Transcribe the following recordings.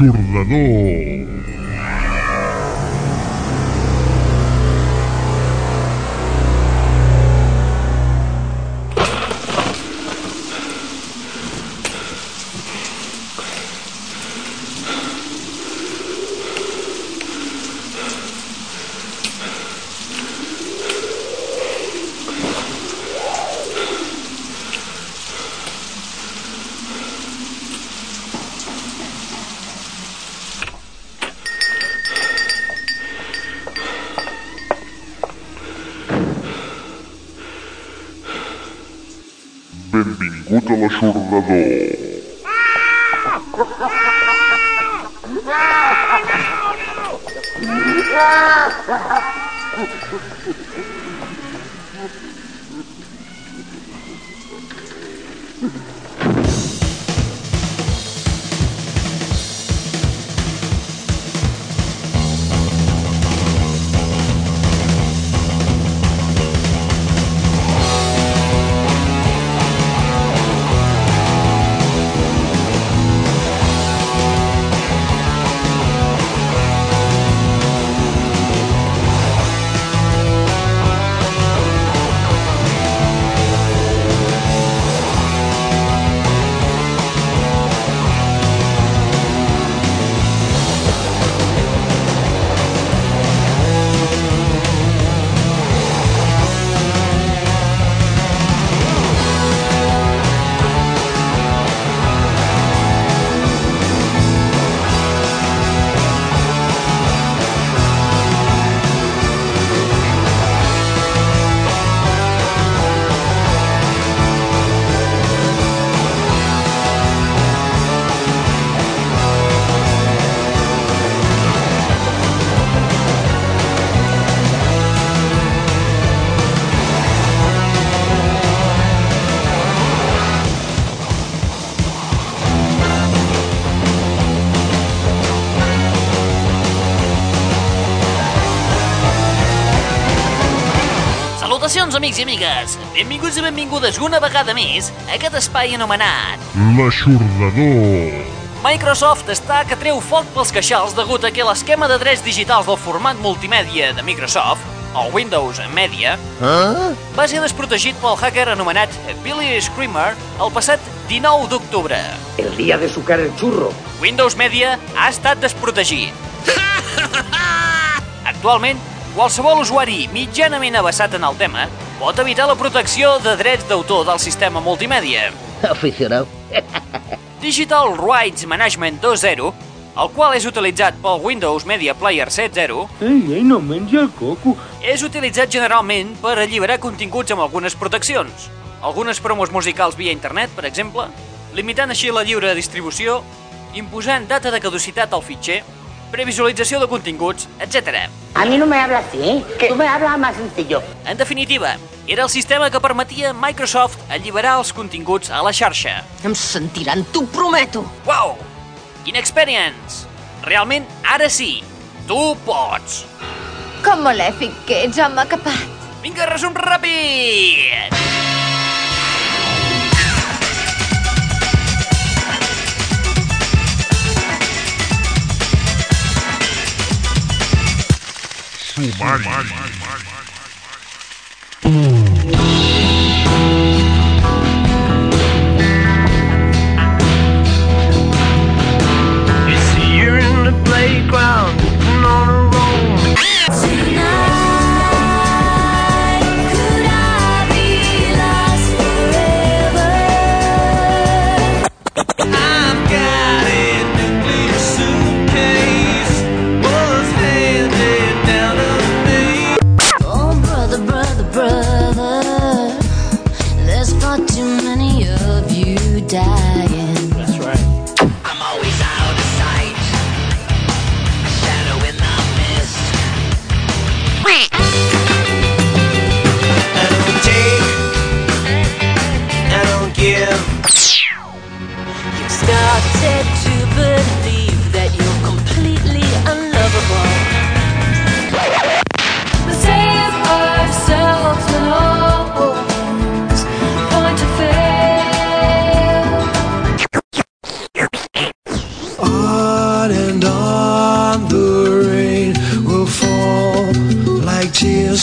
L'Aixordador. Salutacions, amics i amigues! Benvinguts i benvingudes una vegada més a aquest espai anomenat L'Aixordador. Microsoft està que treu foc pels queixals degut a que l'esquema de drets digitals del format multimèdia de Microsoft, el Windows Media, va ser desprotegit pel hacker anomenat Billy Screamer el passat 19 d'octubre. El día de sucar el churro. Windows Media ha estat desprotegit. Actualment, qualsevol usuari mitjanament avessat en el tema pot evitar la protecció de drets d'autor del sistema multimèdia. Aficionado. Digital Rights Management 2.0, el qual és utilitzat pel Windows Media Player 7.0, Ei, ei, no mengi el coco. és utilitzat generalment per alliberar continguts amb algunes proteccions. Algunes promos musicals via internet, per exemple, limitant així la lliure distribució, imposant data de caducitat al fitxer, previsualització de continguts, etc. A mí no me habla así, ¿eh? Tú me hablas más sencillo. En definitiva, era el sistema que permetia a Microsoft alliberar els continguts a la xarxa. Em sentiran, t'ho prometo. Wow! Quin experience! Realment, ara sí, tu pots! Com malèfic que ets, home capat. Vinga, resum ràpid! Sumari. You see, you're in the playground,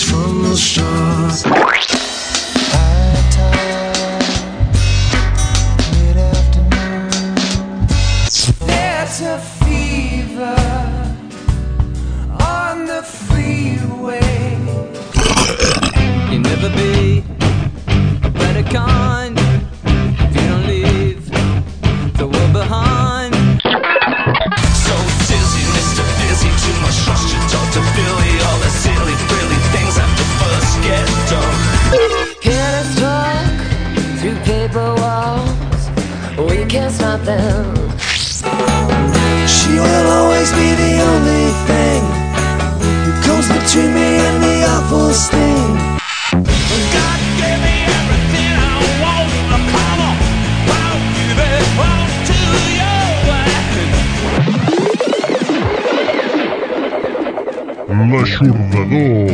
from the stars. There's a fever on the freeway. you never be. L'aixordador.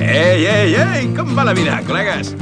Ei, ei, ei! Com va la vida, col·legues?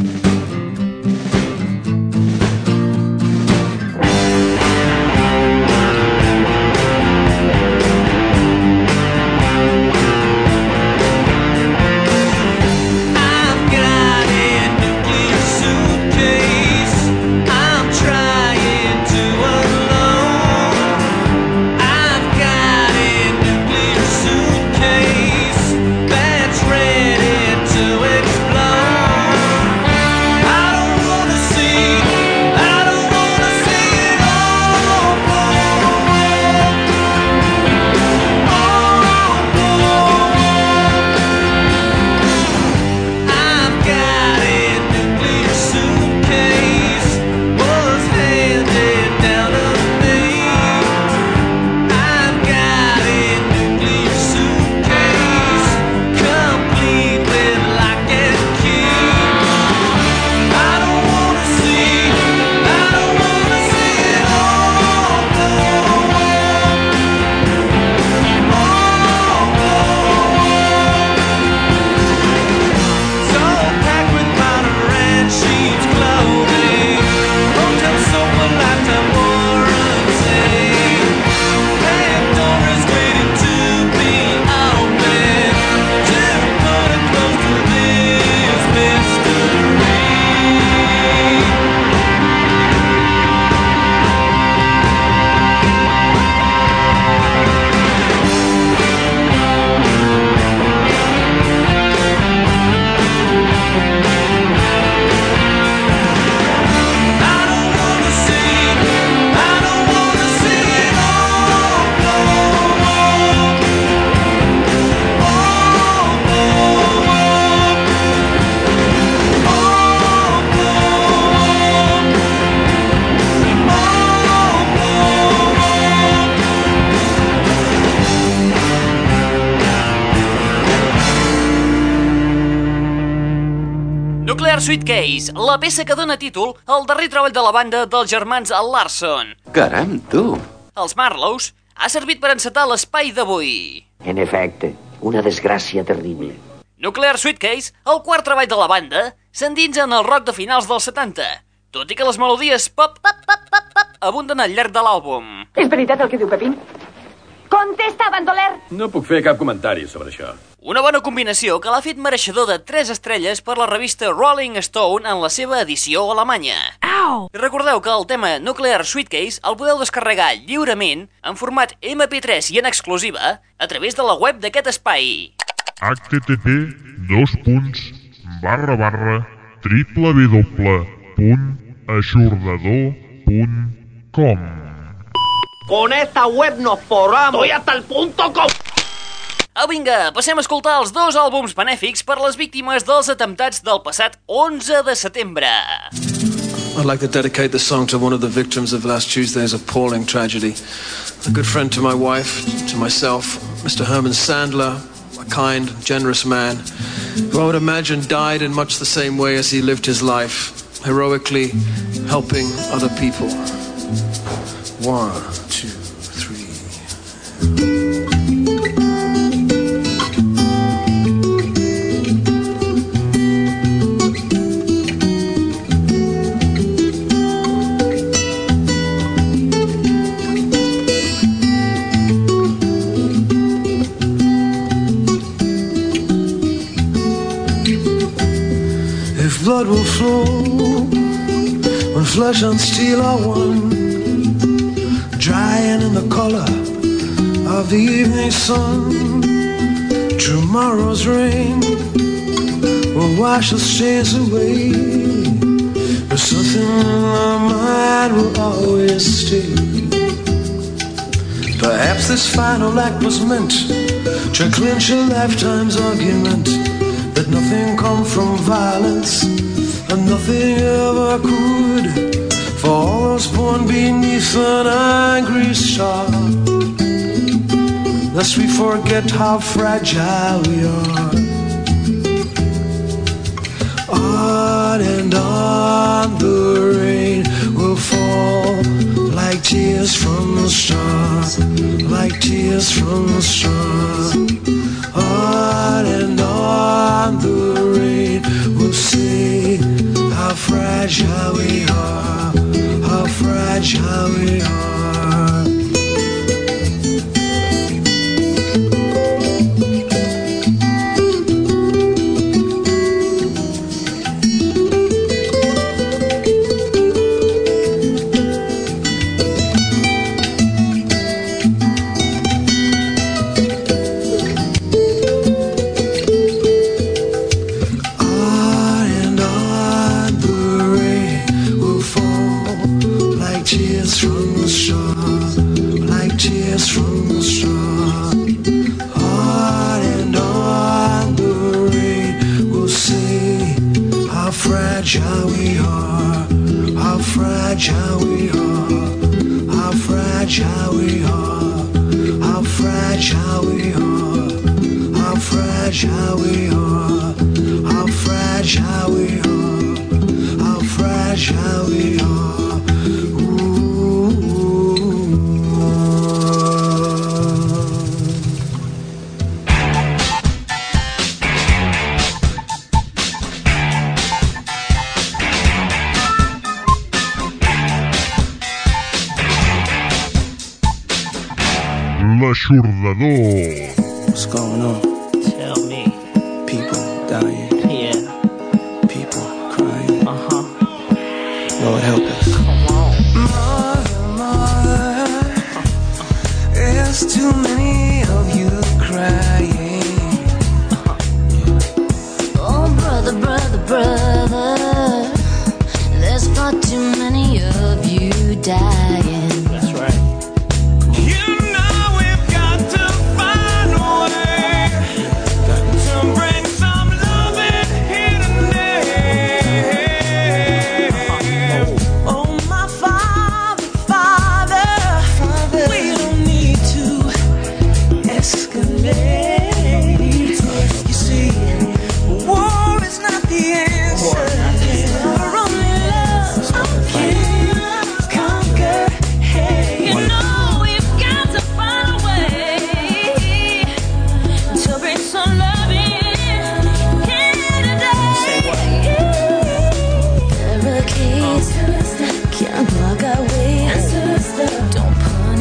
Nuclear Suitcase, la peça que dona títol al darrer treball de la banda dels germans Larson. Caram, tu! Els Marlows ha servit per encetar l'espai d'avui. En efecte, una desgràcia terrible. Nuclear Suitcase, el quart treball de la banda, s'endinsa en el rock de finals dels 70, tot i que les melodies pop, pop, pop, pop, pop abunden al llarg de l'àlbum. És veritat el que diu Pepín? Contesta, bandoler! No puc fer cap comentari sobre això. Una bona combinació que l'ha fet mereixedor de 3 estrelles per la revista Rolling Stone en la seva edició alemanya. Au! I recordeu que el tema Nuclear Suitcase el podeu descarregar lliurement en format MP3 i en exclusiva a través de la web d'aquest espai. http dos punts barra barra www punt aixordador punt com Con esta web nos forramos. Estoy hasta el punto com... Au vinga, passem a escoltar els dos àlbums benèfics per les víctimes dels atemptats del passat 11 de setembre. I'd like to dedicate this song to one of the victims of last Tuesday's appalling tragedy. A good friend to my wife, to myself, Mr. Herman Sandler, a kind, generous man, who I would imagine died in much the same way as he lived his life, heroically helping other people. One, two, three. Blood will flow when flesh and steel are one, drying in the color of the evening sun, tomorrow's rain will wash the stains away. But something in my mind will always stay. Perhaps this final act was meant to clinch a lifetime's argument Said nothing come from violence, and nothing ever could. For all was born beneath an angry star. Lest we forget how fragile we are. On and on the rain. Salvador.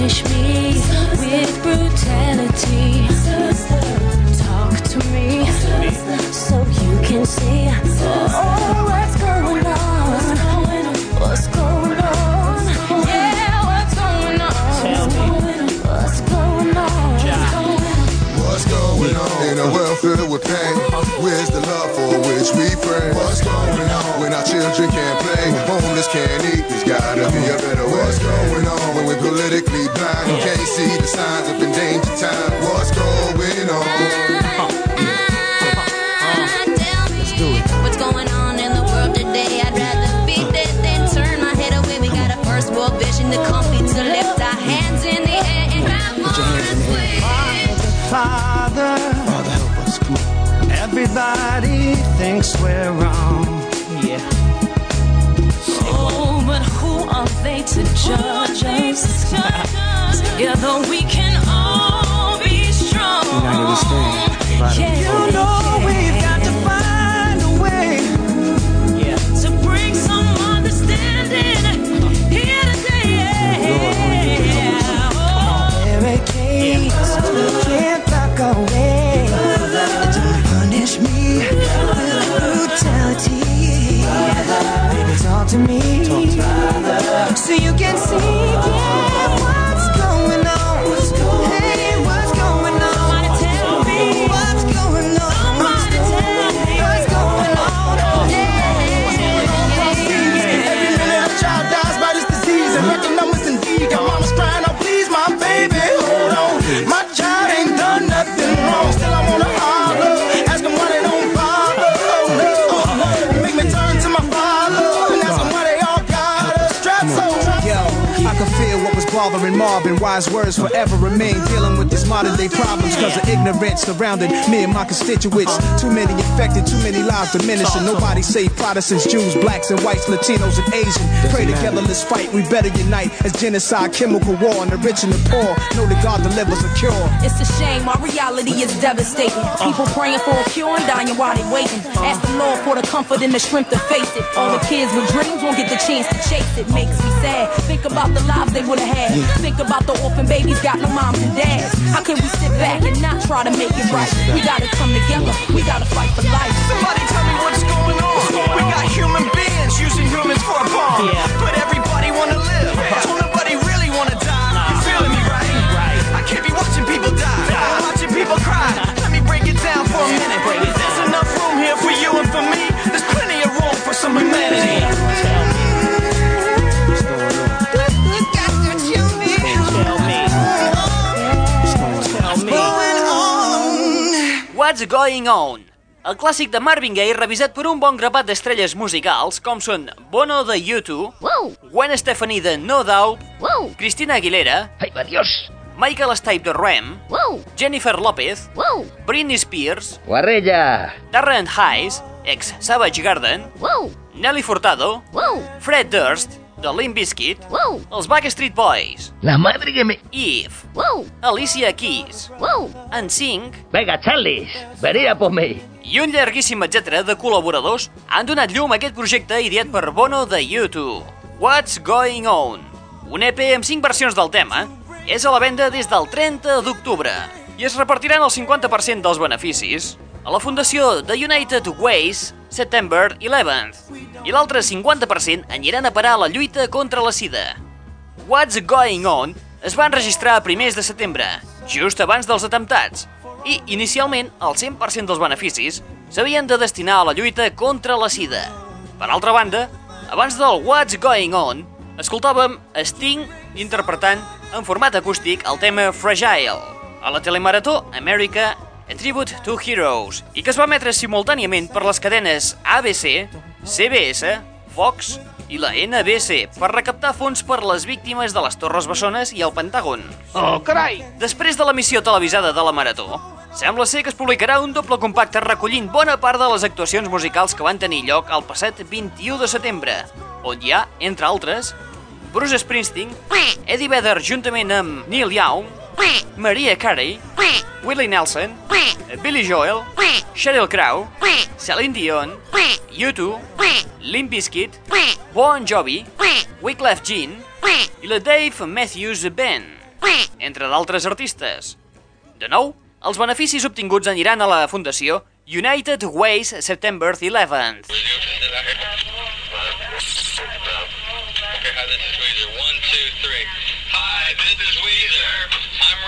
wish me thinks we're wrong. Yeah. Oh, but who are they to judge us? Together we can all be strong. Yeah. you can see bothering Marvin. Wise words forever remain. Dealing with these modern day problems because of ignorance surrounding me and my constituents. Too many infected, too many lives diminishing. Nobody save Protestants, Jews, blacks and whites, Latinos and Asians. Pray together, let's fight. We better unite as genocide, chemical war, and the rich and the poor. Know that God delivers a cure. It's a shame, our reality is devastating. People praying for a cure and dying while they waiting. Ask the Lord for the comfort and the strength to face it. All the kids with dreams won't get the chance to chase it. Makes me sad. Think about the lives they would have had. Think about the orphan babies got no moms and dads. How can we sit back and not try to make it right? We gotta come together. We gotta fight for life. Somebody tell me what's going on. We got human beings using humans for a bomb. But What's Going On? El clàssic de Marvin Gaye revisat per un bon grapat d'estrelles musicals com són Bono de U2, Gwen Stefani de No Doubt, Cristina Aguilera, Michael Stipe de Rem, Jennifer Lopez, Britney Spears, Guarrella. Darren Hayes, ex Savage Garden, Nelly Furtado, Fred Durst, de Limp Bizkit, els Backstreet Boys, La madre que me... Eve, Alicia Keys, NSYNC Venga, Charlie, venía por mí. i un llarguíssim etcètera de col·laboradors han donat llum a aquest projecte ideat per Bono de U2. What's Going On? Un EP amb 5 versions del tema és a la venda des del 30 d'octubre i es repartiran el 50% dels beneficis a la fundació The United Ways September 11th i l'altre 50% aniran a parar la lluita contra la sida. What's Going On es va enregistrar a primers de setembre, just abans dels atemptats, i inicialment el 100% dels beneficis s'havien de destinar a la lluita contra la sida. Per altra banda, abans del What's Going On, escoltàvem Sting interpretant en format acústic el tema Fragile a la telemarató America A Tribute to Heroes i que es va emetre simultàniament per les cadenes ABC, CBS, Fox i la NBC per recaptar fons per les víctimes de les Torres Bessones i el Pentàgon. Oh, carai! Després de l'emissió televisada de la Marató, sembla ser que es publicarà un doble compacte recollint bona part de les actuacions musicals que van tenir lloc el passat 21 de setembre, on hi ha, entre altres, Bruce Springsteen, Eddie Vedder juntament amb Neil Young, Maria Carey, Willie Nelson, Billy Joel, Sheryl Crow, Celine Dion, U2, Limp Bizkit, Bon Jovi, Wyclef Jean i la Dave Matthews Band, entre d'altres artistes. De nou, els beneficis obtinguts aniran a la fundació United Ways September 11th. Hi, this is Weezer.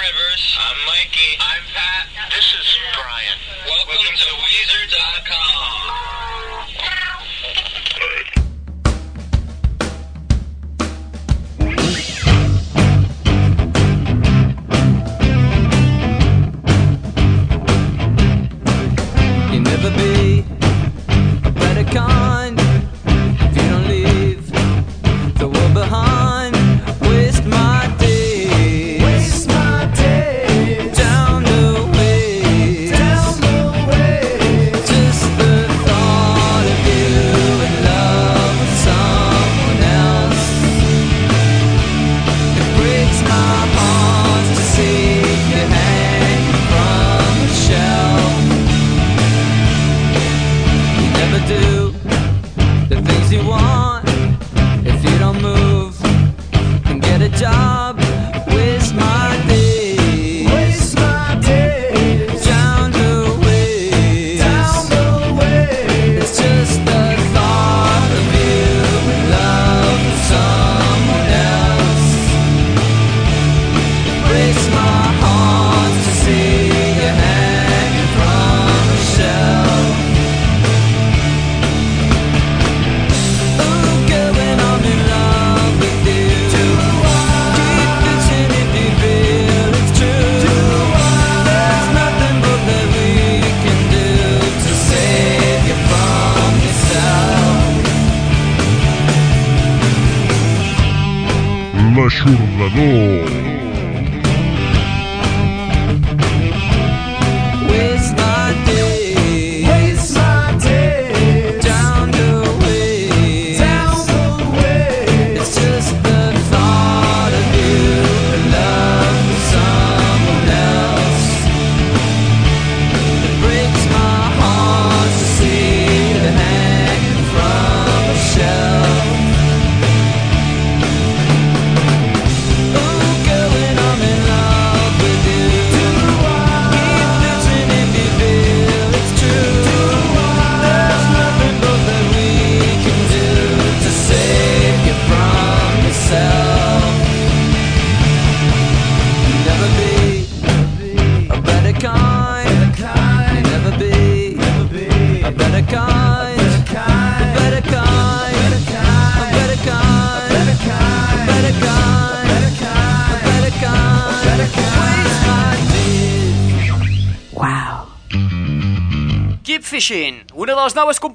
I'm Rivers. I'm Mikey. I'm Pat. This is Brian. Welcome, to Weezer.com. You'll never be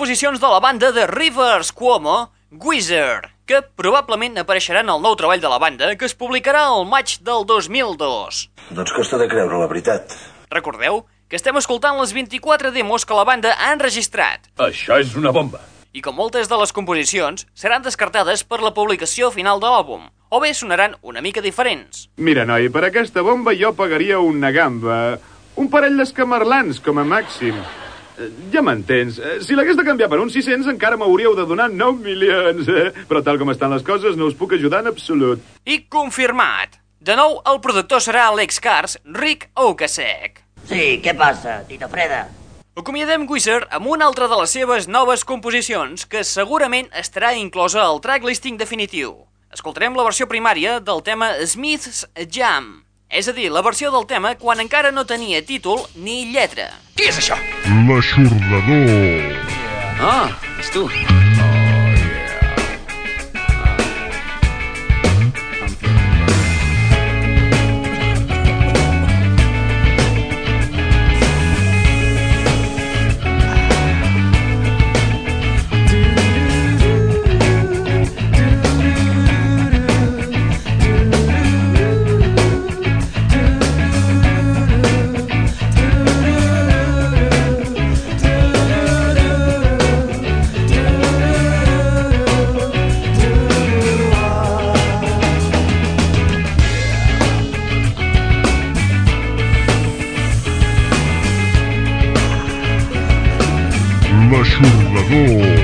composicions de la banda de Rivers Cuomo, Wizard, que probablement apareixerà en el nou treball de la banda que es publicarà al maig del 2002. Doncs costa de creure, la veritat. Recordeu que estem escoltant les 24 demos que la banda ha enregistrat Això és una bomba. i com moltes de les composicions seran descartades per la publicació final de l'àlbum, o bé sonaran una mica diferents. Mira, noi, per aquesta bomba jo pagaria una gamba. Un parell d'escamarlans, com a màxim. Ja m'entens. Eh, Si l'hagués de canviar per uns 600 encara m'hauríeu de donar 9 milions. Eh? Però tal com estan les coses no us puc ajudar en absolut. I confirmat! De nou, el productor serà l'ex Cars, Rick Ocasek. Sí, què passa, Tito Freda? Acomiadem Wizard amb una altra de les seves noves composicions que segurament estarà inclosa al tracklisting definitiu. Escoltarem la versió primària del tema Smith's Jam, és a dir, la versió del tema quan encara no tenia títol ni lletra. Què és això? L'aixordador. Ah, és tu. L'aixordador.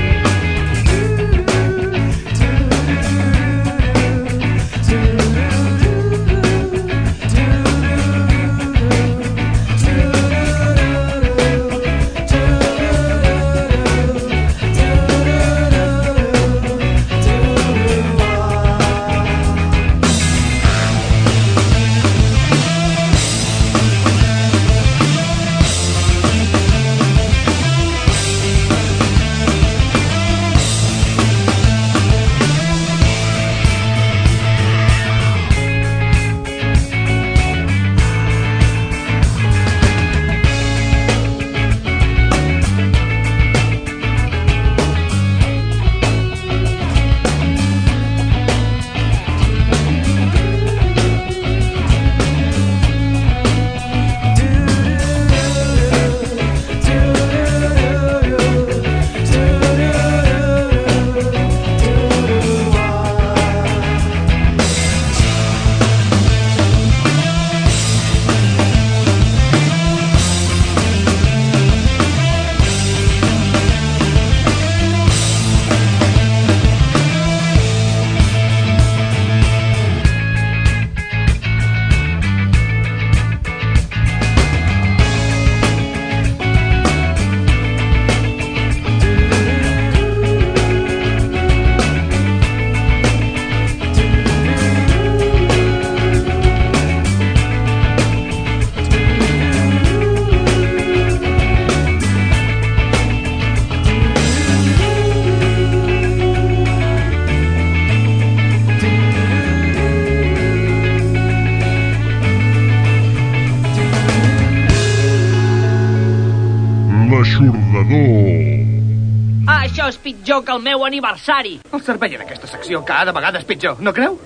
El meu aniversari. El servei en aquesta secció cada vegada és pitjor, no creu?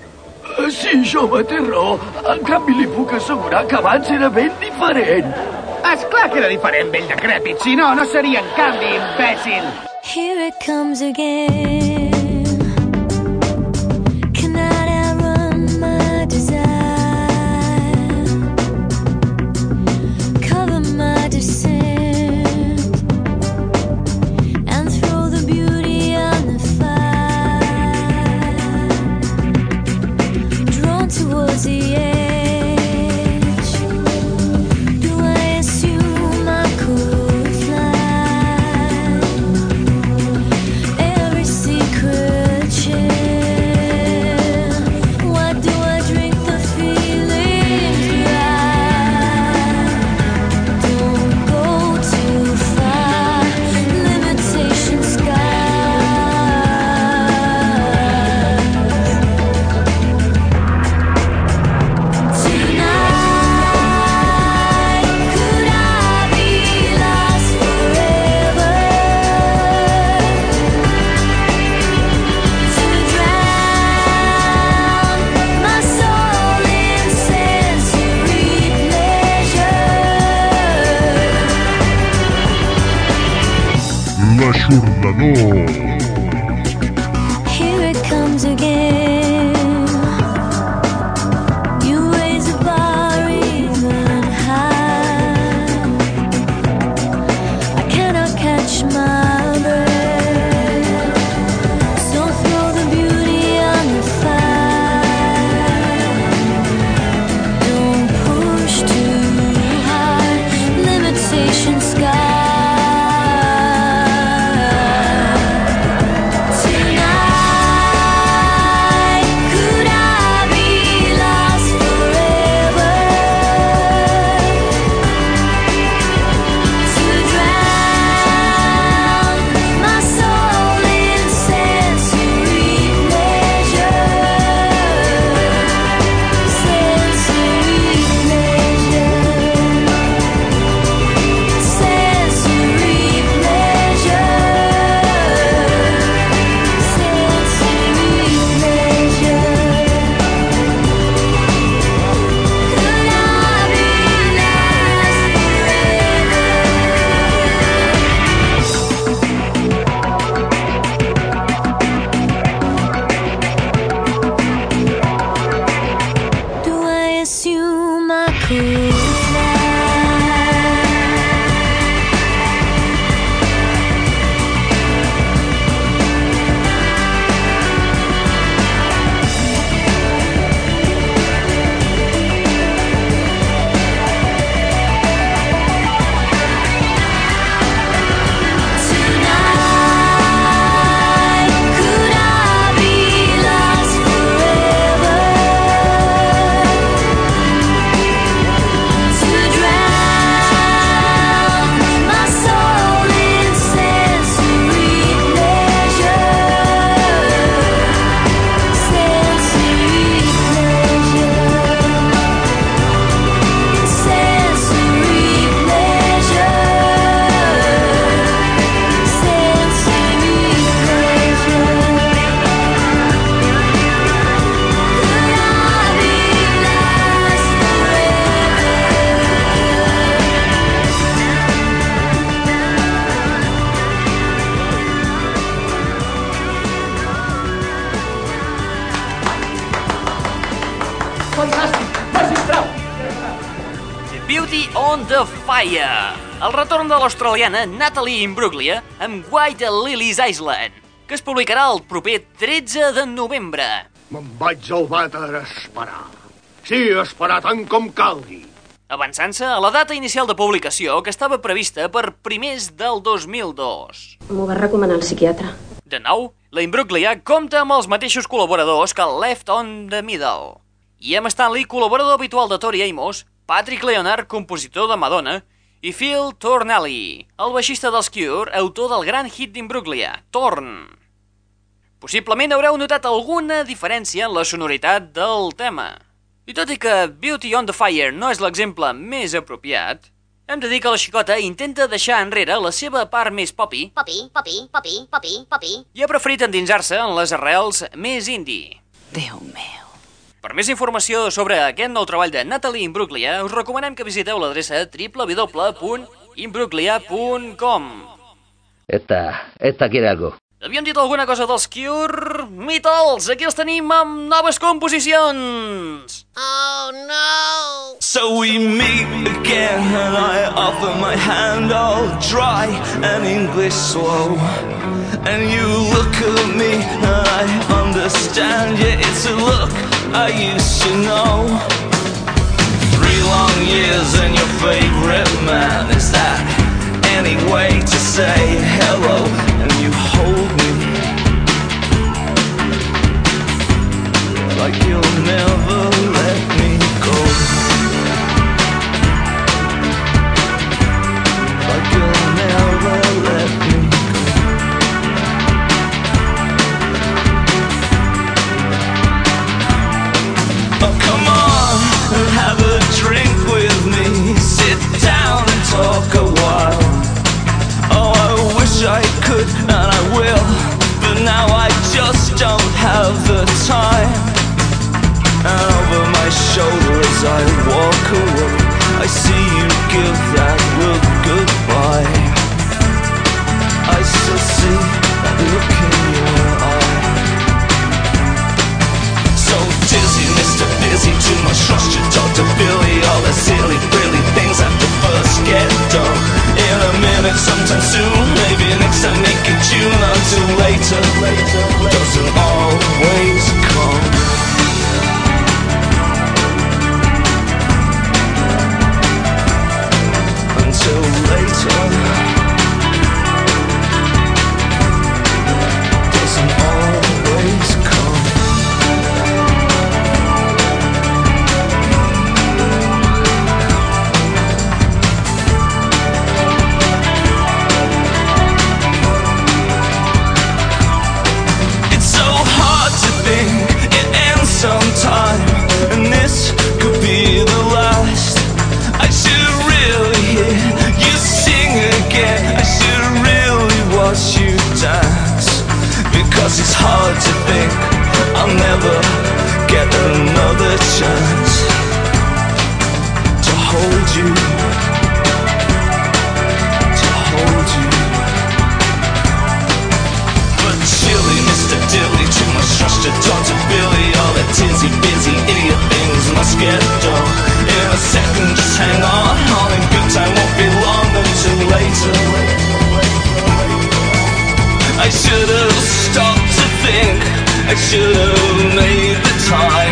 Eh, Sí, jove, té raó. En canvi, li puc assegurar que abans era ben diferent. És clar que era diferent, vell decrèpit. Si no, no seria en canvi, imbècil. Here it comes again. L'australiana Natalie Imbruglia amb White Lilies Island, que es publicarà el proper 13 de novembre. Me'n vaig al vàter a esperar. Sí, a esperar tant com calgui. Avançant-se a la data inicial de publicació, que estava prevista per primers del 2002. M'ho va recomanar el psiquiatre. De nou, la Imbruglia compta amb els mateixos col·laboradors que el Left on the Middle. I amb Stanley, col·laborador habitual de Tori Amos, Patrick Leonard, compositor de Madonna, i Phil Tornelli, el baixista dels Cure, autor del gran hit d'Imbruglia, Torn. Possiblement haureu notat alguna diferència en la sonoritat del tema. I tot i que Beauty on the Fire no és l'exemple més apropiat, hem de dir que la xicota intenta deixar enrere la seva part més popi Papi, papi, papi, papi, papi. i ha preferit endinsar-se en les arrels més indie. Déu meu. Per més informació sobre aquest nou treball de Natalie Imbruglia, us recomanem que visiteu l'adreça www.imbruglia.com. Esta, esta quiere algo. Havíem dit alguna cosa dels Cure? Mítals, aquí els tenim amb noves composicions! Oh no! So we meet again, and I offer my hand all dry and English slow. And you look at me, and I understand. Yeah, it's a look I used to know. Three long years and your favorite man. Is that any way to say hello? And you hold me like you'll never talk a while. Oh, I wish I could and I will, but now I just don't have the time. And over my shoulder as I walk away, I see you give that look goodbye. I still see that look in your eye. So dizzy, Mr. Busy, too much trust your Dr. Billy. All to get done. In a minute, sometime soon, maybe next time, make it June until later. Doesn't always come. Until later. To hold you, to hold you. But chilly, Mr. Dilly, too much trust to Dr. Billy. All the tizzy, busy, idiot things must get. In a second, just hang on. Good time won't be long until later. I should have stopped to think. I should have made the time.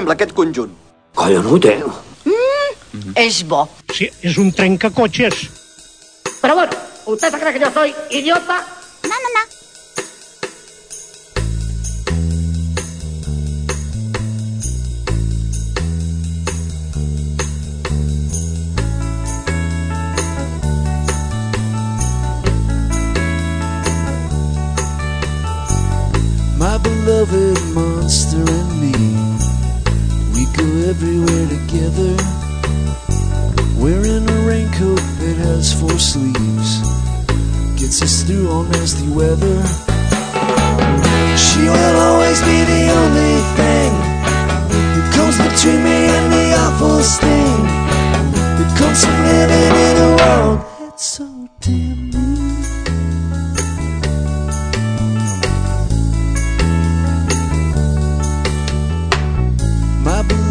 sembla aquest conjunt? Collonut, eh? Mm, és bo. Sí, és un trencacotxes. Pero bueno, ¿usted se cree que yo soy idiota? No, no, no. My beloved monster and me, we go everywhere together. Wearing a raincoat that has four sleeves. gets us through all nasty weather. She will always be the only thing that comes between me and the awful sting that comes from living in a world that's so damn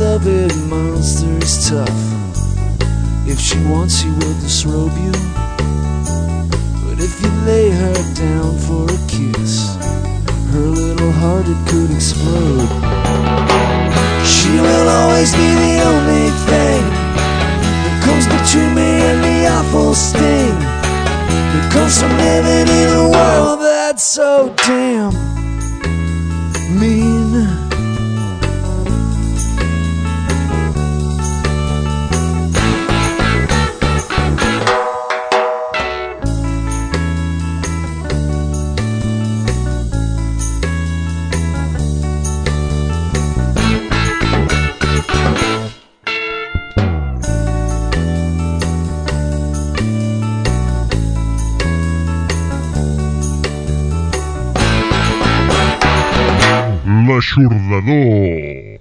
beloved monster is tough. If she wants, she will disrobe you. But if you lay her down for a kiss, her little heart it could explode. She will always be the only thing that comes between me and the awful sting that comes from living in a world that's so damn L'aixordador.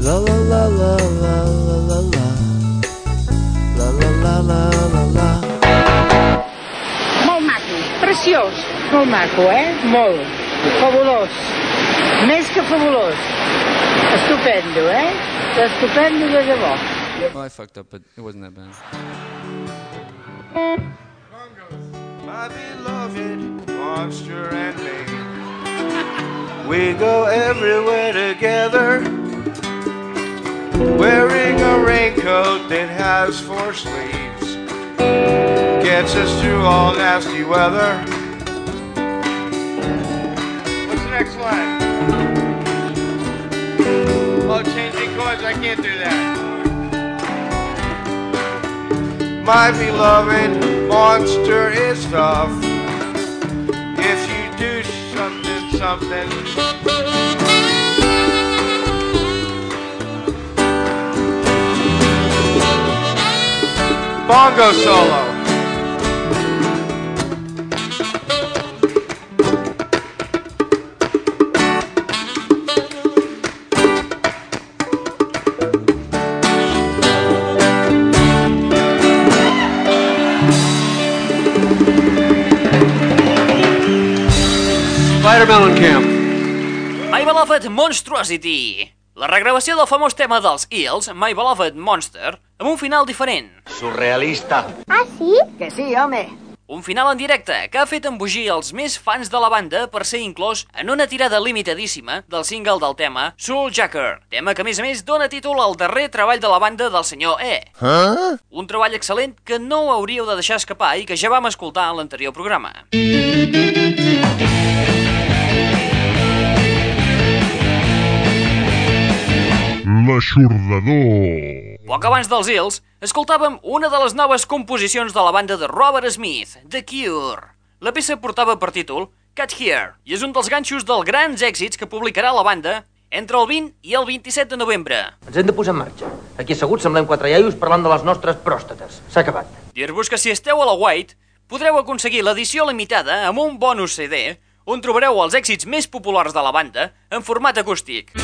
La la la la la la la la La la la la la la Molt maco, preciós, molt maco, eh? Molt. Fabulós. Més que fabulós. Estupendo, eh? Estupendo de debò. Well, I fucked up, but it wasn't that bad. My beloved monster and me. We go everywhere together. Wearing a raincoat that has four sleeves. Gets us through all nasty weather. What's the next line? Oh, changing chords, I can't do that. My beloved monster is tough. If you do something, something. Bongo solo. Spider-Melon Camp. My Beloved Monstrosity. La regravació del famós tema dels Eels, My Beloved Monster, amb un final diferent. Surrealista. Ah, sí? Que sí, home. Un final en directe que ha fet embogir els més fans de la banda per ser inclòs en una tirada limitadíssima del single del tema Soul Jacker, tema que a més a més dona títol al darrer treball de la banda del senyor E. Huh? Un treball excel·lent que no hauríeu de deixar escapar i que ja vam escoltar en l'anterior programa. L'aixordador. Poc abans dels Hills, escoltàvem una de les noves composicions de la banda de Robert Smith, The Cure. La peça portava per títol Cat Here i és un dels ganxos dels grans èxits que publicarà la banda entre el 20 i el 27 de novembre. Ens hem de posar en marxa. Aquí asseguts semblem quatre iaios parlant de les nostres pròstates. S'ha acabat. Dir-vos que si esteu a la White, podreu aconseguir l'edició limitada amb un bonus CD on trobareu els èxits més populars de la banda en format acústic.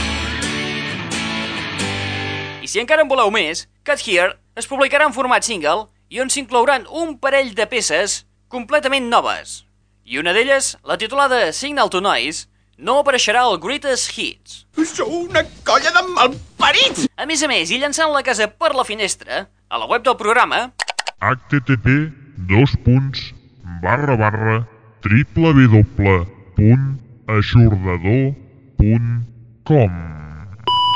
I si encara en voleu més, Cut Here es publicarà en format single i on s'inclouran un parell de peces completament noves. I una d'elles, la titulada Signal to Noise, no apareixerà al Greatest Hits. Sou una colla de malparits! A més a més, i llançant la casa per la finestra, a la web del programa, http dos punts barra barra www.aixordador.com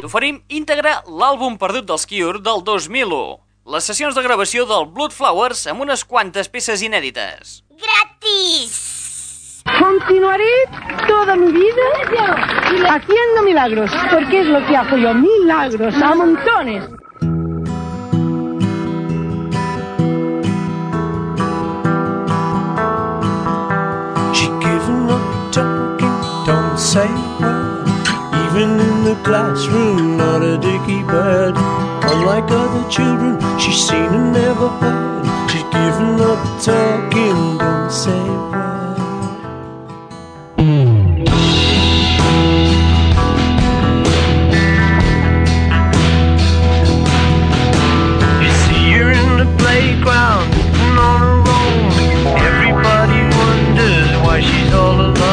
t'oferim íntegre l'àlbum perdut dels Cure del 2001, les sessions de gravació del Blood Flowers amb unas quantes peces inèdites. ¡Gratis! Continuaré toda mi vida haciendo milagros, porque es lo que hago yo, milagros a montones. She given up talking, don't say Even in the classroom, not a dicky bird. Unlike other children, she's seen and never heard. She's given up talking, don't say a word. You see her in the playground, on her own. Everybody wonders why she's all alone.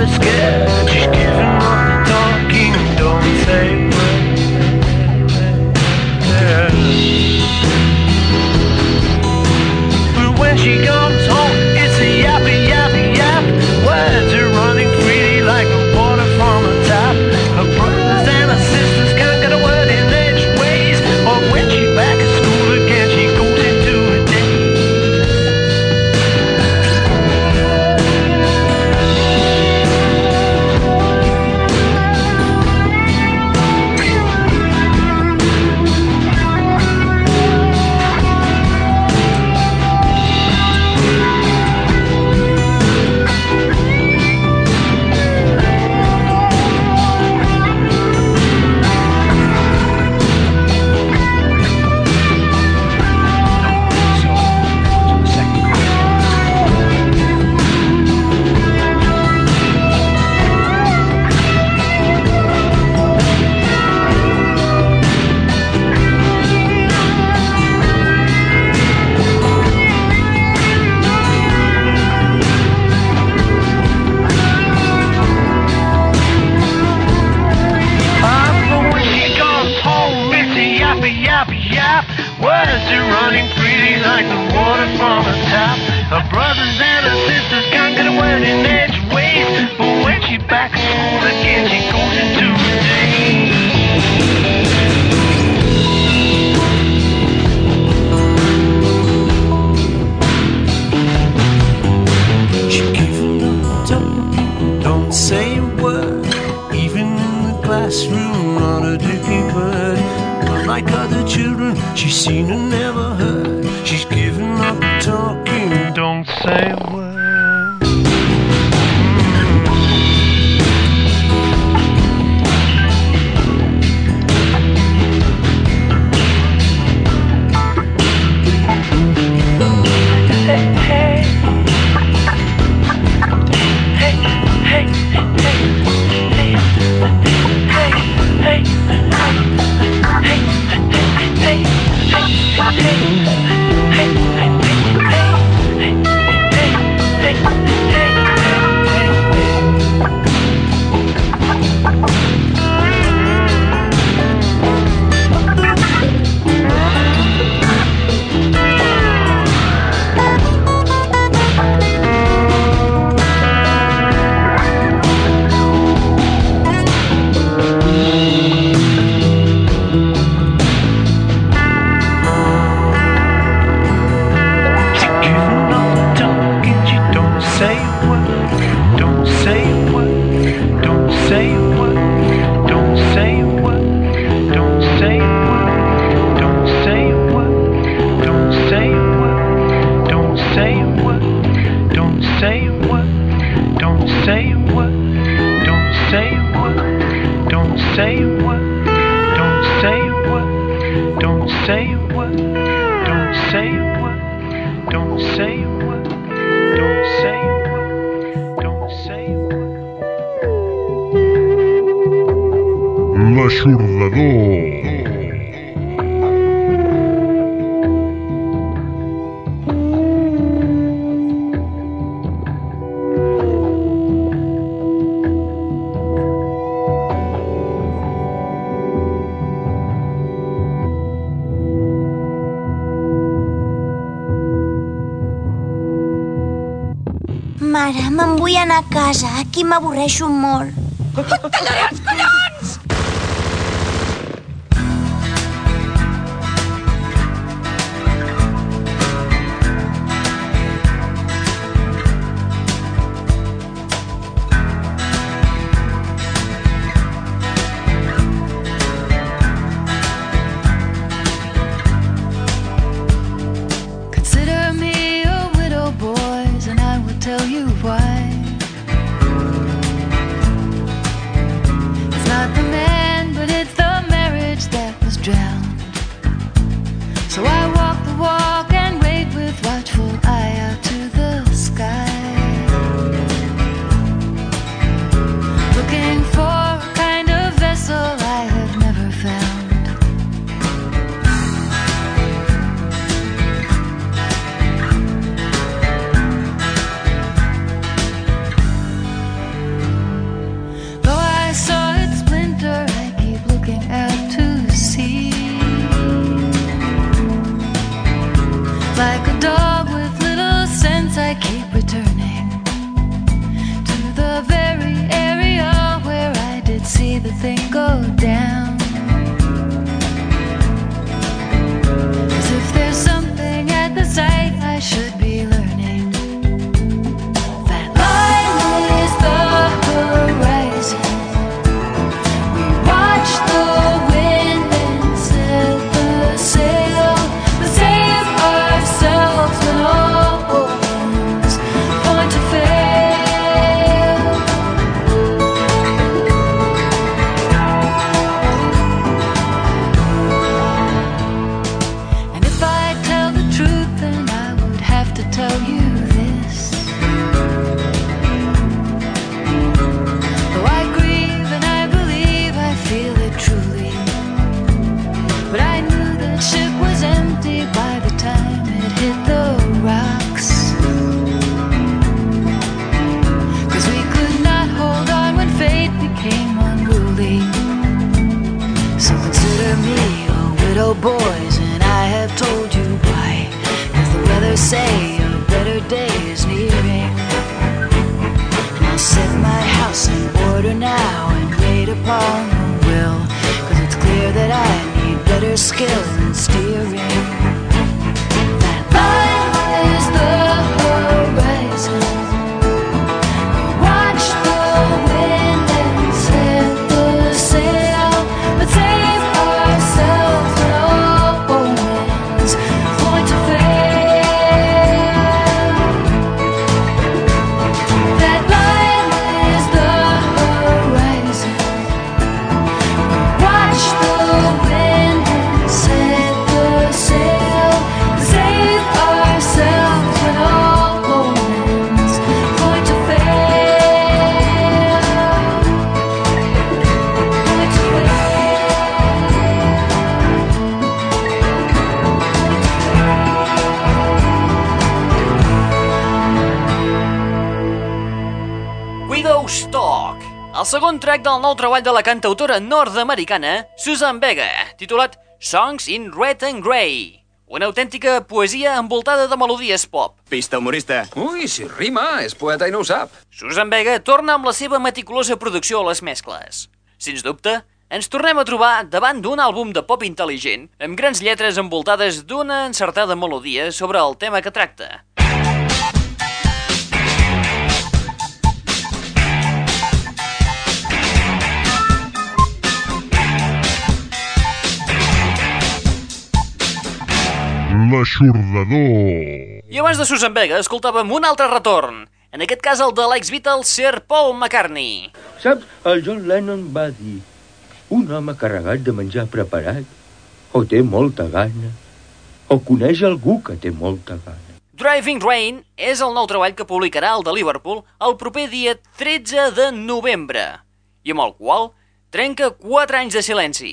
not scared. She's giving up the talking, don't say. But when she gone. Parlador. Mare, me'n vull anar a casa. Aquí m'avorreixo molt. Et boys, and I have told you why. As the weather say, a better day is nearing. And I'll set my house in order now and wait upon the will. Cause it's clear that I need better skill segon track del nou treball de la cantautora nord-americana Susan Vega, titulat Songs in Red and Grey. Una autèntica poesia envoltada de melodies pop. Pista humorista. Ui, si rima, és poeta i no ho sap. Susan Vega torna amb la seva meticulosa producció a les mescles. Sens dubte, ens tornem a trobar davant d'un àlbum de pop intel·ligent, amb grans lletres envoltades d'una encertada melodia sobre el tema que tracta. L'aixordador. I abans de Susan Vega escoltàvem un altre retorn, en aquest cas el de l'ex-Beatle Sir Paul McCartney. Saps, el John Lennon va dir un home carregat de menjar preparat o té molta gana o coneix algú que té molta gana. Driving Rain és el nou treball que publicarà el de Liverpool el proper dia 13 de novembre i amb el qual trenca 4 anys de silenci.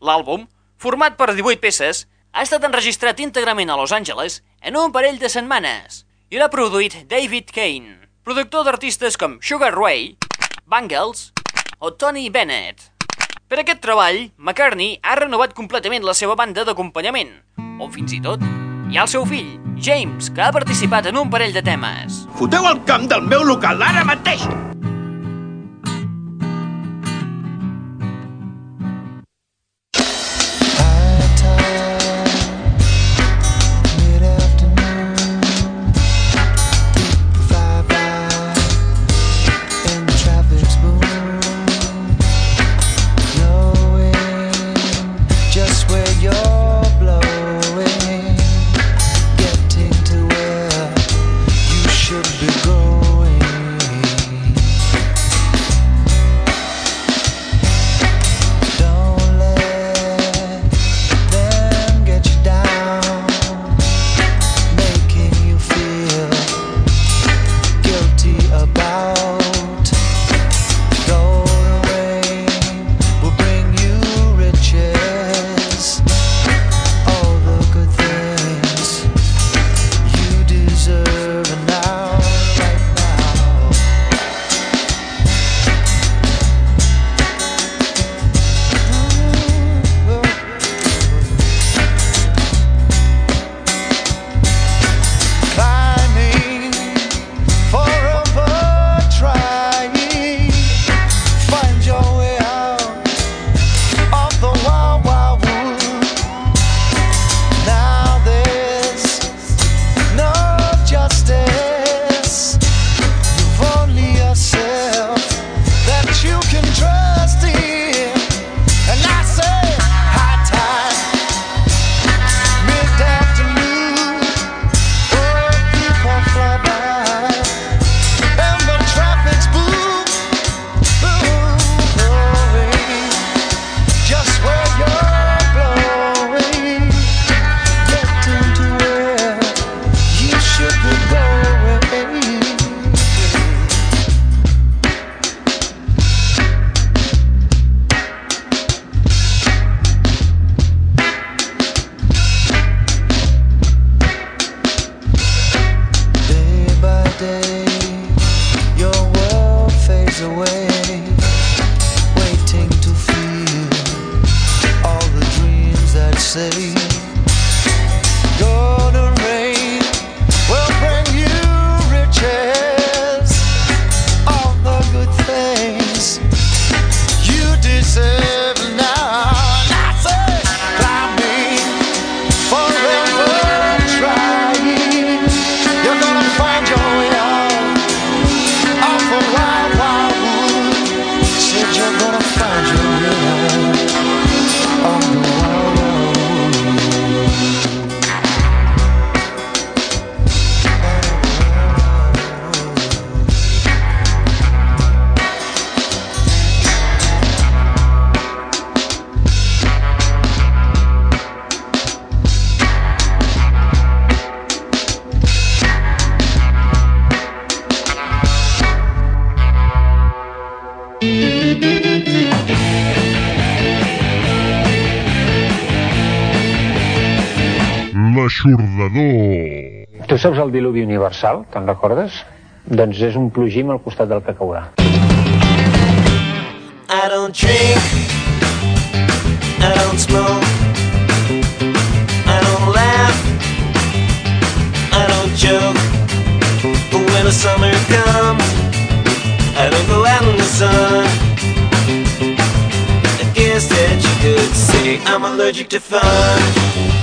L'àlbum, format per 18 peces, ha estat enregistrat íntegrament a Los Angeles en un parell de setmanes i l'ha produït David Kane, productor d'artistes com Sugar Ray, Bangles o Tony Bennett. Per aquest treball, McCartney ha renovat completament la seva banda d'acompanyament, on fins i tot hi ha el seu fill, James, que ha participat en un parell de temes. Foteu el camp del meu local ara mateix! L'aixordador. Tu saps el diluvi universal, te'n recordes? Doncs és un plogim al costat del que caurà. I don't drink. I don't smoke. I don't laugh. I don't joke. But when the summer comes, I don't go out in the sun. I guess that you could say I'm allergic to fun.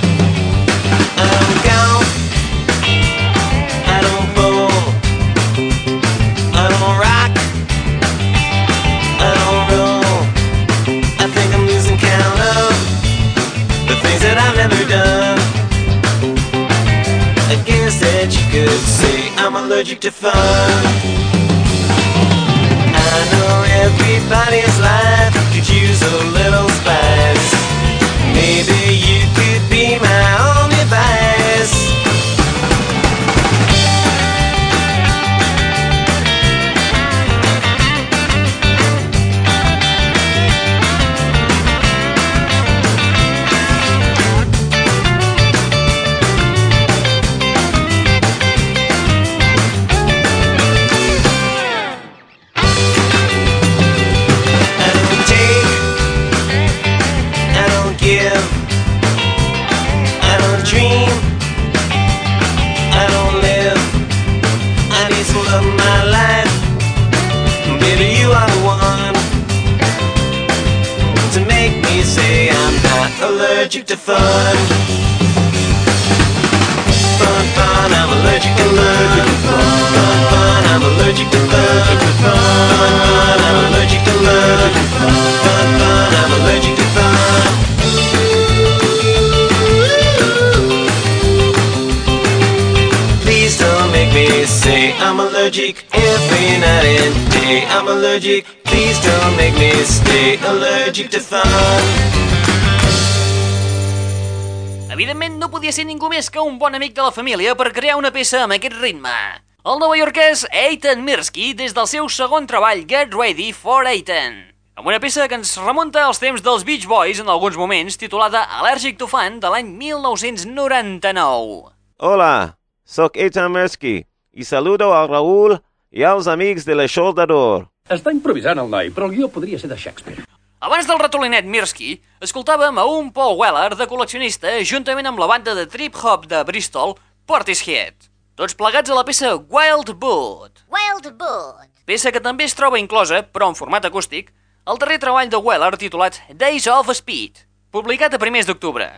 That I've never done. I guess that you could say I'm allergic to fun. I know everybody's life could use a little spice. Maybe Allergic. Please don't make me stay allergic to fun. Evidentment no podia ser ningú més que un bon amic de la família per crear una peça amb aquest ritme. El novaiorquès Eitan Mirsky des del seu segon treball Get Ready for Eitan. Amb una peça que ens remunta als temps dels Beach Boys en alguns moments, titulada Allergic to Fun de l'any 1999. Hola, sóc Eitan Mirsky i saludo al Raül i als amics de l'Aixordador. Està improvisant el noi, però el guió podria ser de Shakespeare. Abans del ratolinet Mirsky, escoltàvem a un Paul Weller de col·leccionista juntament amb la banda de trip-hop de Bristol, Portishead. Tots plegats a la peça Wild Boot. Wild Boot. Peça que també es troba inclosa, però en format acústic, al darrer treball de Weller titulat Days of Speed, publicat a primers d'octubre.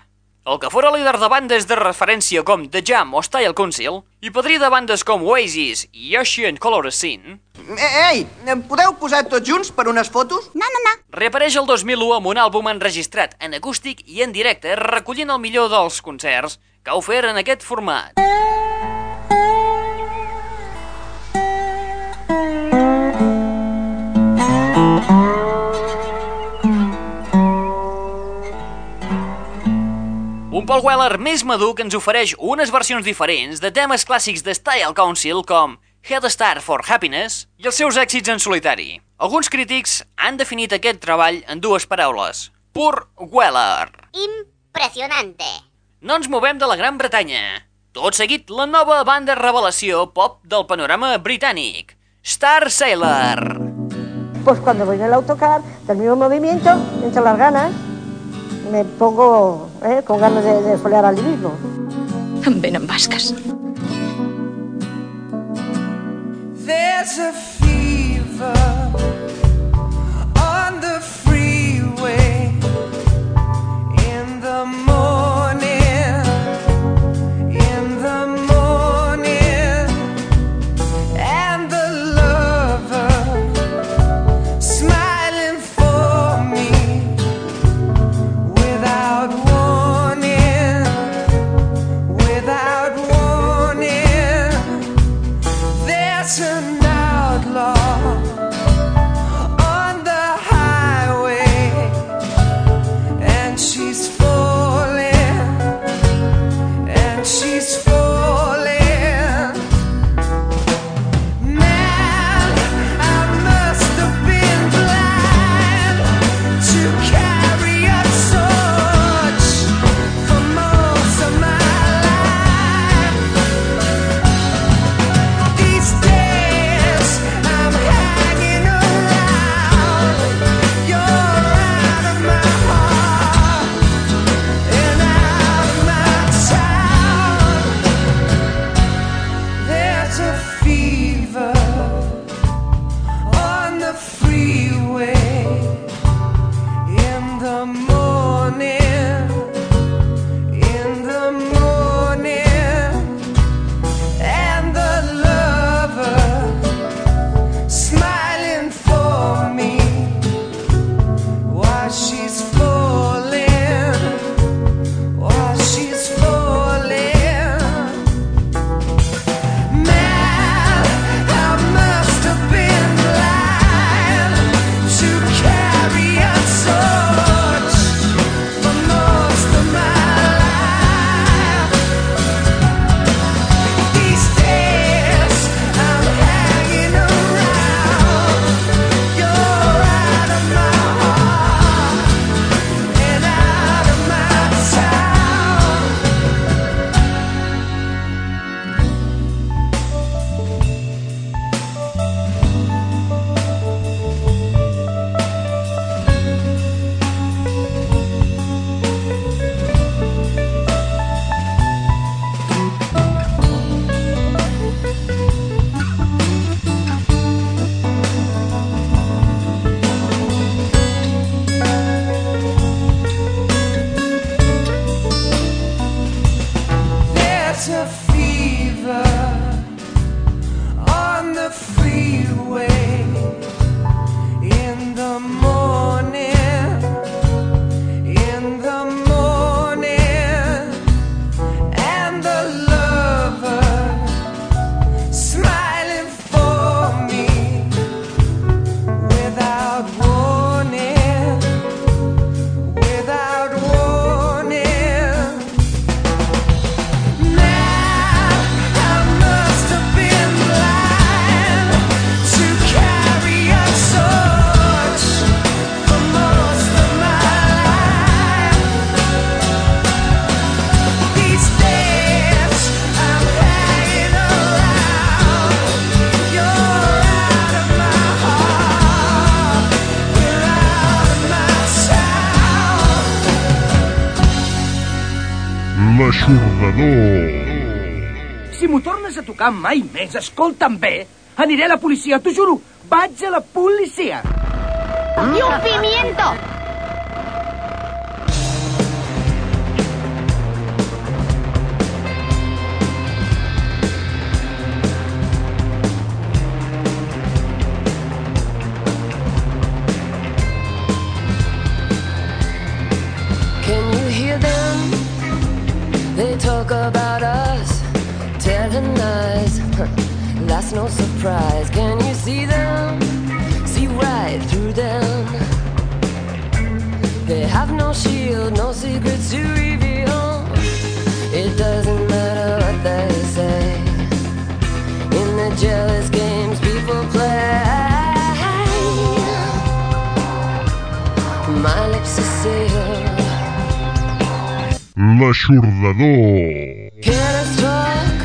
El que fora líder de bandes de referència com The Jam o Style Council i padrí de bandes com Oasis i Ocean Color Scene, Ei, podeu posar tots junts per unes fotos? No, no, no. reapareix el 2001 amb un àlbum enregistrat en acústic i en directe recollint el millor dels concerts que ha ofert en aquest format. Un Paul Weller més madur que ens ofereix unes versions diferents de temes clàssics de Style Council com Head Start for Happiness i els seus èxits en solitari. Alguns crítics han definit aquest treball en dues paraules. Pur Weller. Impressionante. No ens movem de la Gran Bretanya. Tot seguit, la nova banda revelació pop del panorama britànic. Star Sailor. Pues cuando voy en el autocar, termino el movimiento, entre las ganas, me pongo ¿eh? con ganas de, de folear al mismo. Venan vascas. There's a fever on the freeway in the tocar mai més, escolta'm bé, aniré a la policia, t'ho juro. Vaig a la policia. ¡Y un pimiento! L'aixordador. Can us talk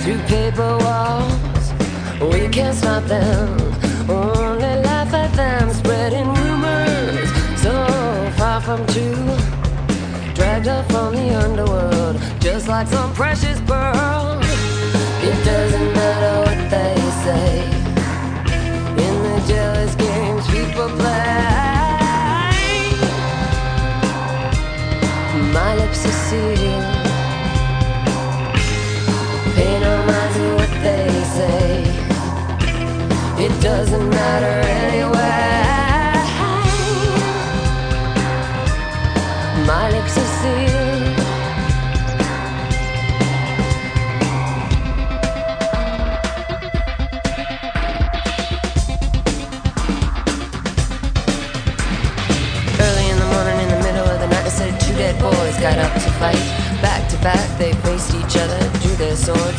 through paper walls? We can't stop them, only laugh at them, spreading rumors so far from true. Dragged up from the underworld, just like some precious pearl. Lips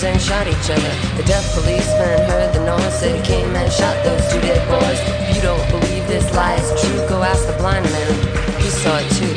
and shot each other. The deaf policeman heard the noise, said he came and shot those two dead boys. If you don't believe this lie is true, go ask the blind man. He saw it too.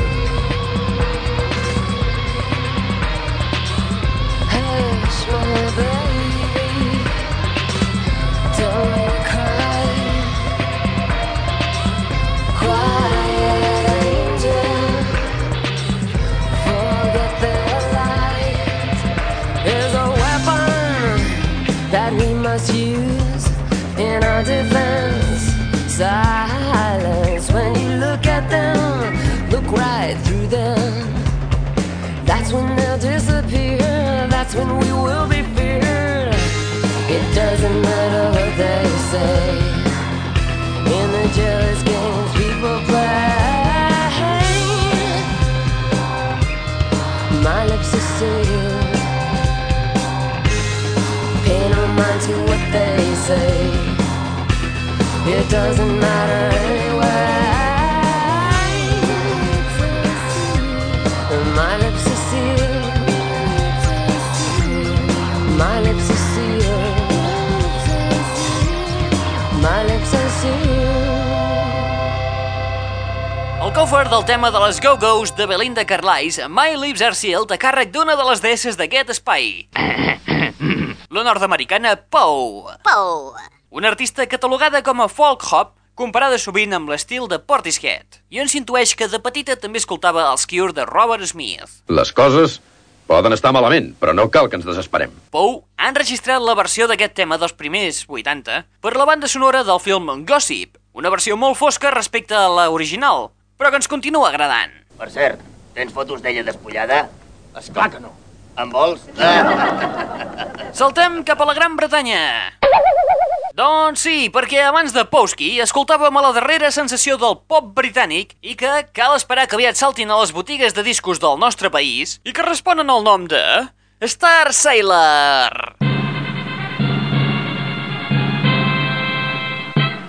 Pay no mind to what they say. It doesn't matter anyway. My lips are sealed. My lips are sealed. My lips are sealed. El cover del tema de les Go-Go's de Belinda Carlisle, My Lips Are Sealed, a càrrec d'una de les deesses d'aquest espai. La nord-americana Pou. Pou. Una artista catalogada com a folk hop, comparada sovint amb l'estil de Portishead. I on s'intueix que de petita també escoltava els Cure de Robert Smith. Les coses poden estar malament, però no cal que ens desesperem. Pou ha enregistrat la versió d'aquest tema dels primers 80 per la banda sonora del film Gossip, una versió molt fosca respecte a la original, però que ens continua agradant. Per cert, tens fotos d'ella despullada? Esclar que no. En vols? Saltem cap a la Gran Bretanya. Doncs sí, perquè abans de Powski escoltàvem a la darrera sensació del pop britànic i que cal esperar que aviat saltin a les botigues de discos del nostre país i que responen al nom de... Star Sailor!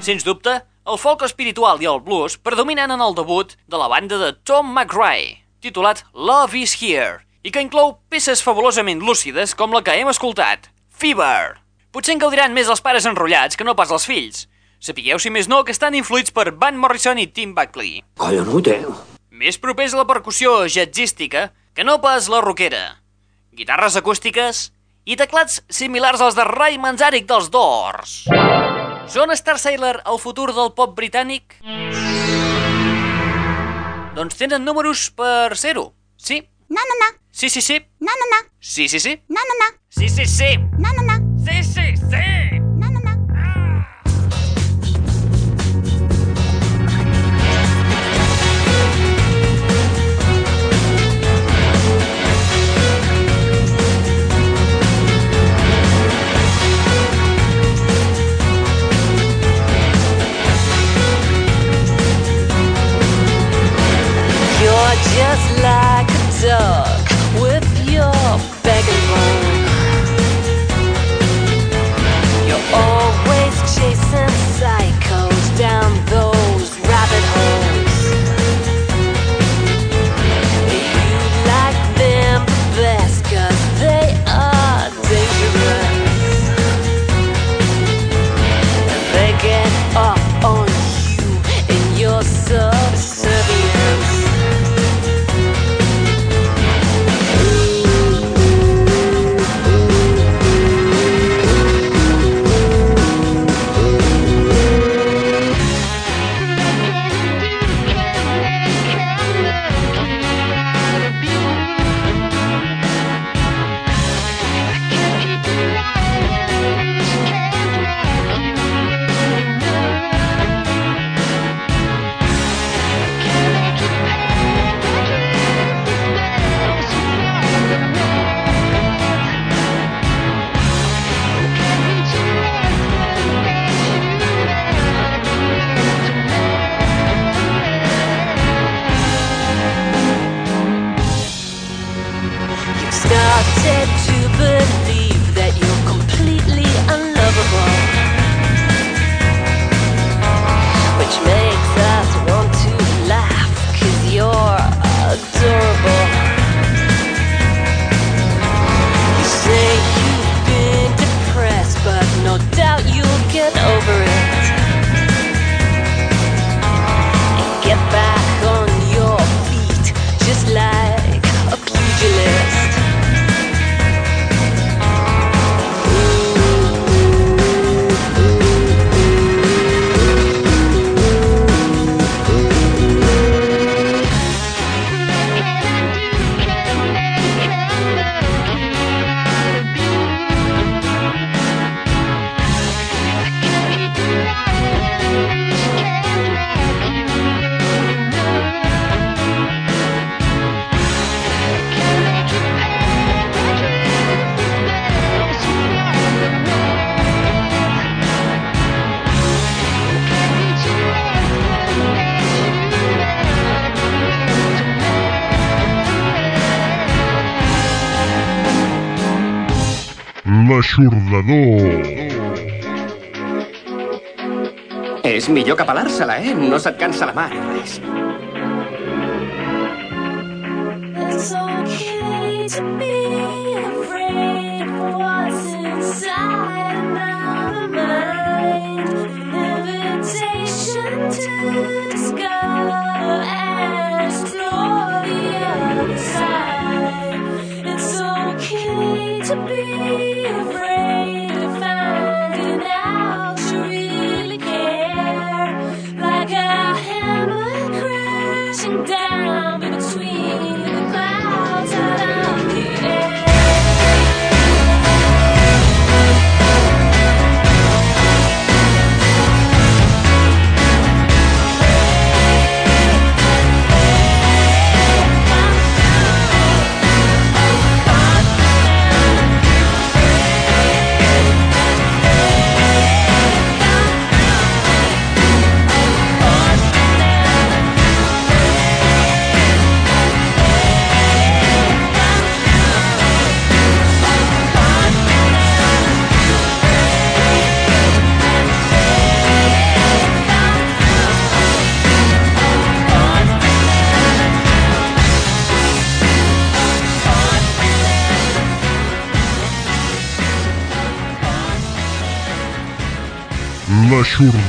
Sens dubte, el folk espiritual i el blues predominen en el debut de la banda de Tom McRae, titulat Love is Here, i que inclou peces fabulosament lúcides com la que hem escoltat, Fever. Potser en gaudiran més els pares enrotllats que no pas els fills. Sapigueu, si més no, que estan influïts per Van Morrison i Tim Buckley. Collonut, eh? Més propers a la percussió jazzística que no pas la rockera. Guitarres acústiques i teclats similars als de Ray Manzarek dels Doors. Són Star Sailor, el futur del pop britànic? Doncs tenen números per ser-ho. Sí. No, no, no. Sí, sí, sí. No, no, no. Sí, sí, sí. No, no, no. Sí, sí, sí. No, no, no. Sí, sí, sí. Salvador. És millor que pelar-se-la, eh? No se't cansa la mà, res.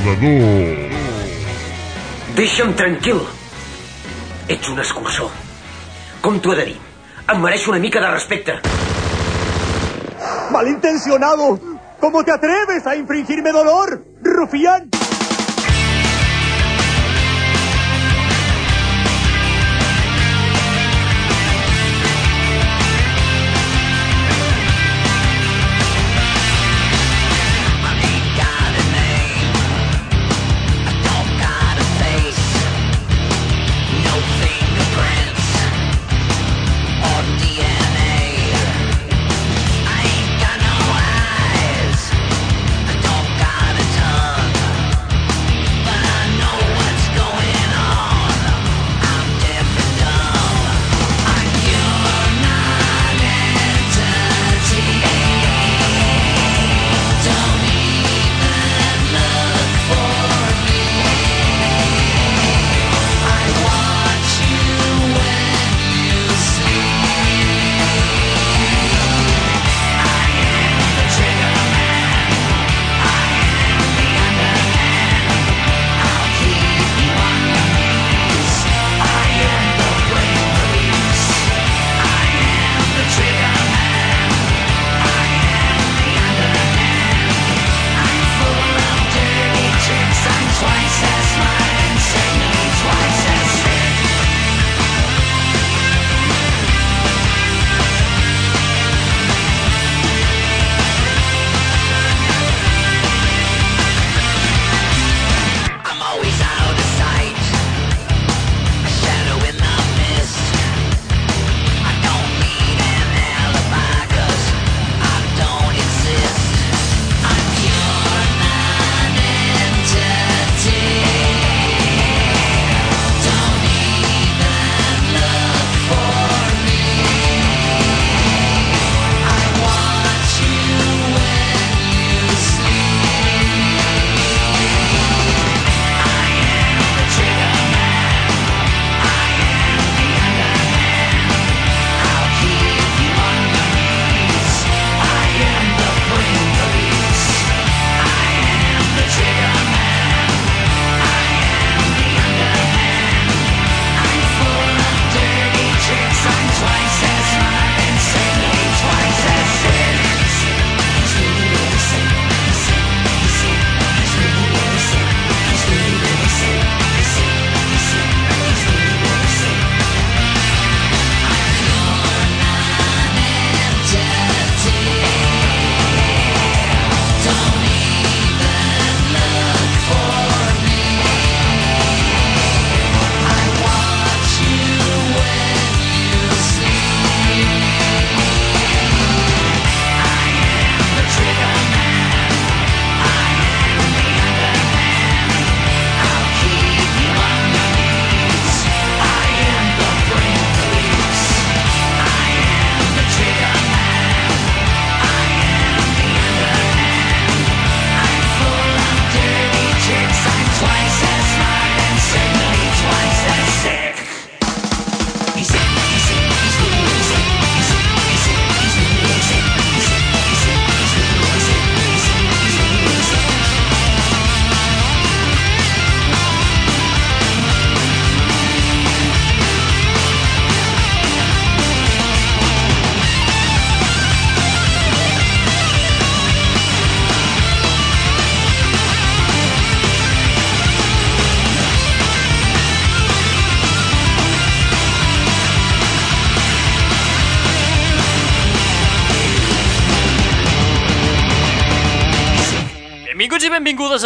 Salvador. Deixa'm tranquil. Ets un escurçó. Com t'ho he de dir? Em mereixo una mica de respecte. Malintencionado. ¿Cómo te atreves a infringirme dolor, rufián?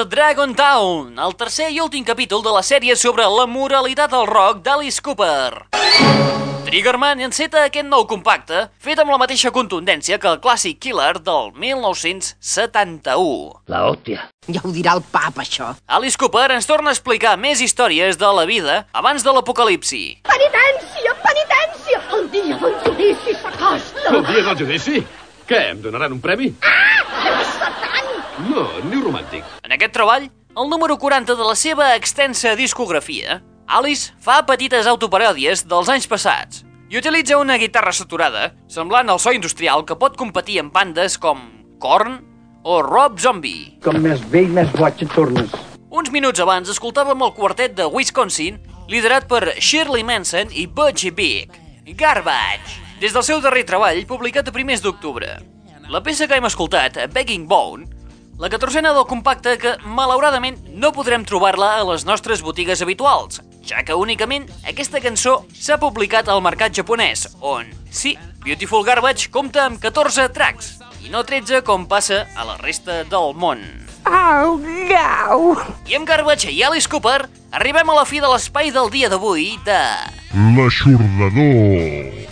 Dragon Town, el tercer i últim capítol de la sèrie sobre la moralitat del rock d'Alice Cooper. Triggerman enceta aquest nou compacte, fet amb la mateixa contundència que el clàssic Killer del 1971. La hòstia. Ja ho dirà el pap, això. Alice Cooper ens torna a explicar més històries de la vida abans de l'apocalipsi. Penitència, penitència! El dia del judici s'acosta! El dia del judici? Què, em donaran un premi? No, ni romàntic. En aquest treball, el número 40 de la seva extensa discografia, Alice fa petites autoparòdies dels anys passats i utilitza una guitarra saturada, semblant al so industrial que pot competir amb bandes com Korn o Rob Zombie. Com més vell, més boig et tornes. Uns minuts abans escoltàvem el quartet de Wisconsin, liderat per Shirley Manson i Butch Vig. Garbage, des del seu darrer treball, publicat a primers d'octubre. La peça que hem escoltat, Begging Bone, la catorzena del compacte que, malauradament, no podrem trobar-la a les nostres botigues habituals, ja que únicament aquesta cançó s'ha publicat al mercat japonès, on, sí, Beautiful Garbage compta amb 14 tracks, i no 13 com passa a la resta del món. Au, au! I amb Garbage i Alice Cooper arribem a la fi de l'espai del dia d'avui de... L'aixordador.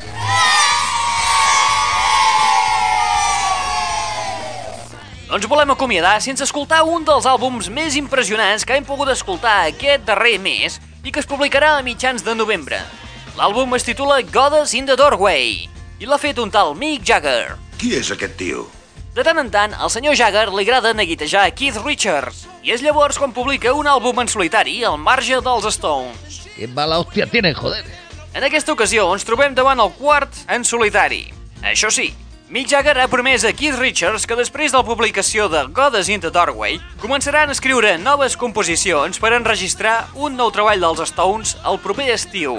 No ens volem acomiadar sense escoltar un dels àlbums més impressionants que hem pogut escoltar aquest darrer mes i que es publicarà a mitjans de novembre. L'àlbum es titula Goddess in the Doorway i l'ha fet un tal Mick Jagger. Qui és aquest tio? De tant en tant, al senyor Jagger li agrada neguitejar Keith Richards i és llavors quan publica un àlbum en solitari al marge dels Stones. Que mala hòstia tienen, joder. En aquesta ocasió ens trobem davant el quart en solitari. Això sí, Mick Jagger ha promès a Keith Richards que després de la publicació de Goddess in the Doorway començaran a escriure noves composicions per enregistrar un nou treball dels Stones el proper estiu.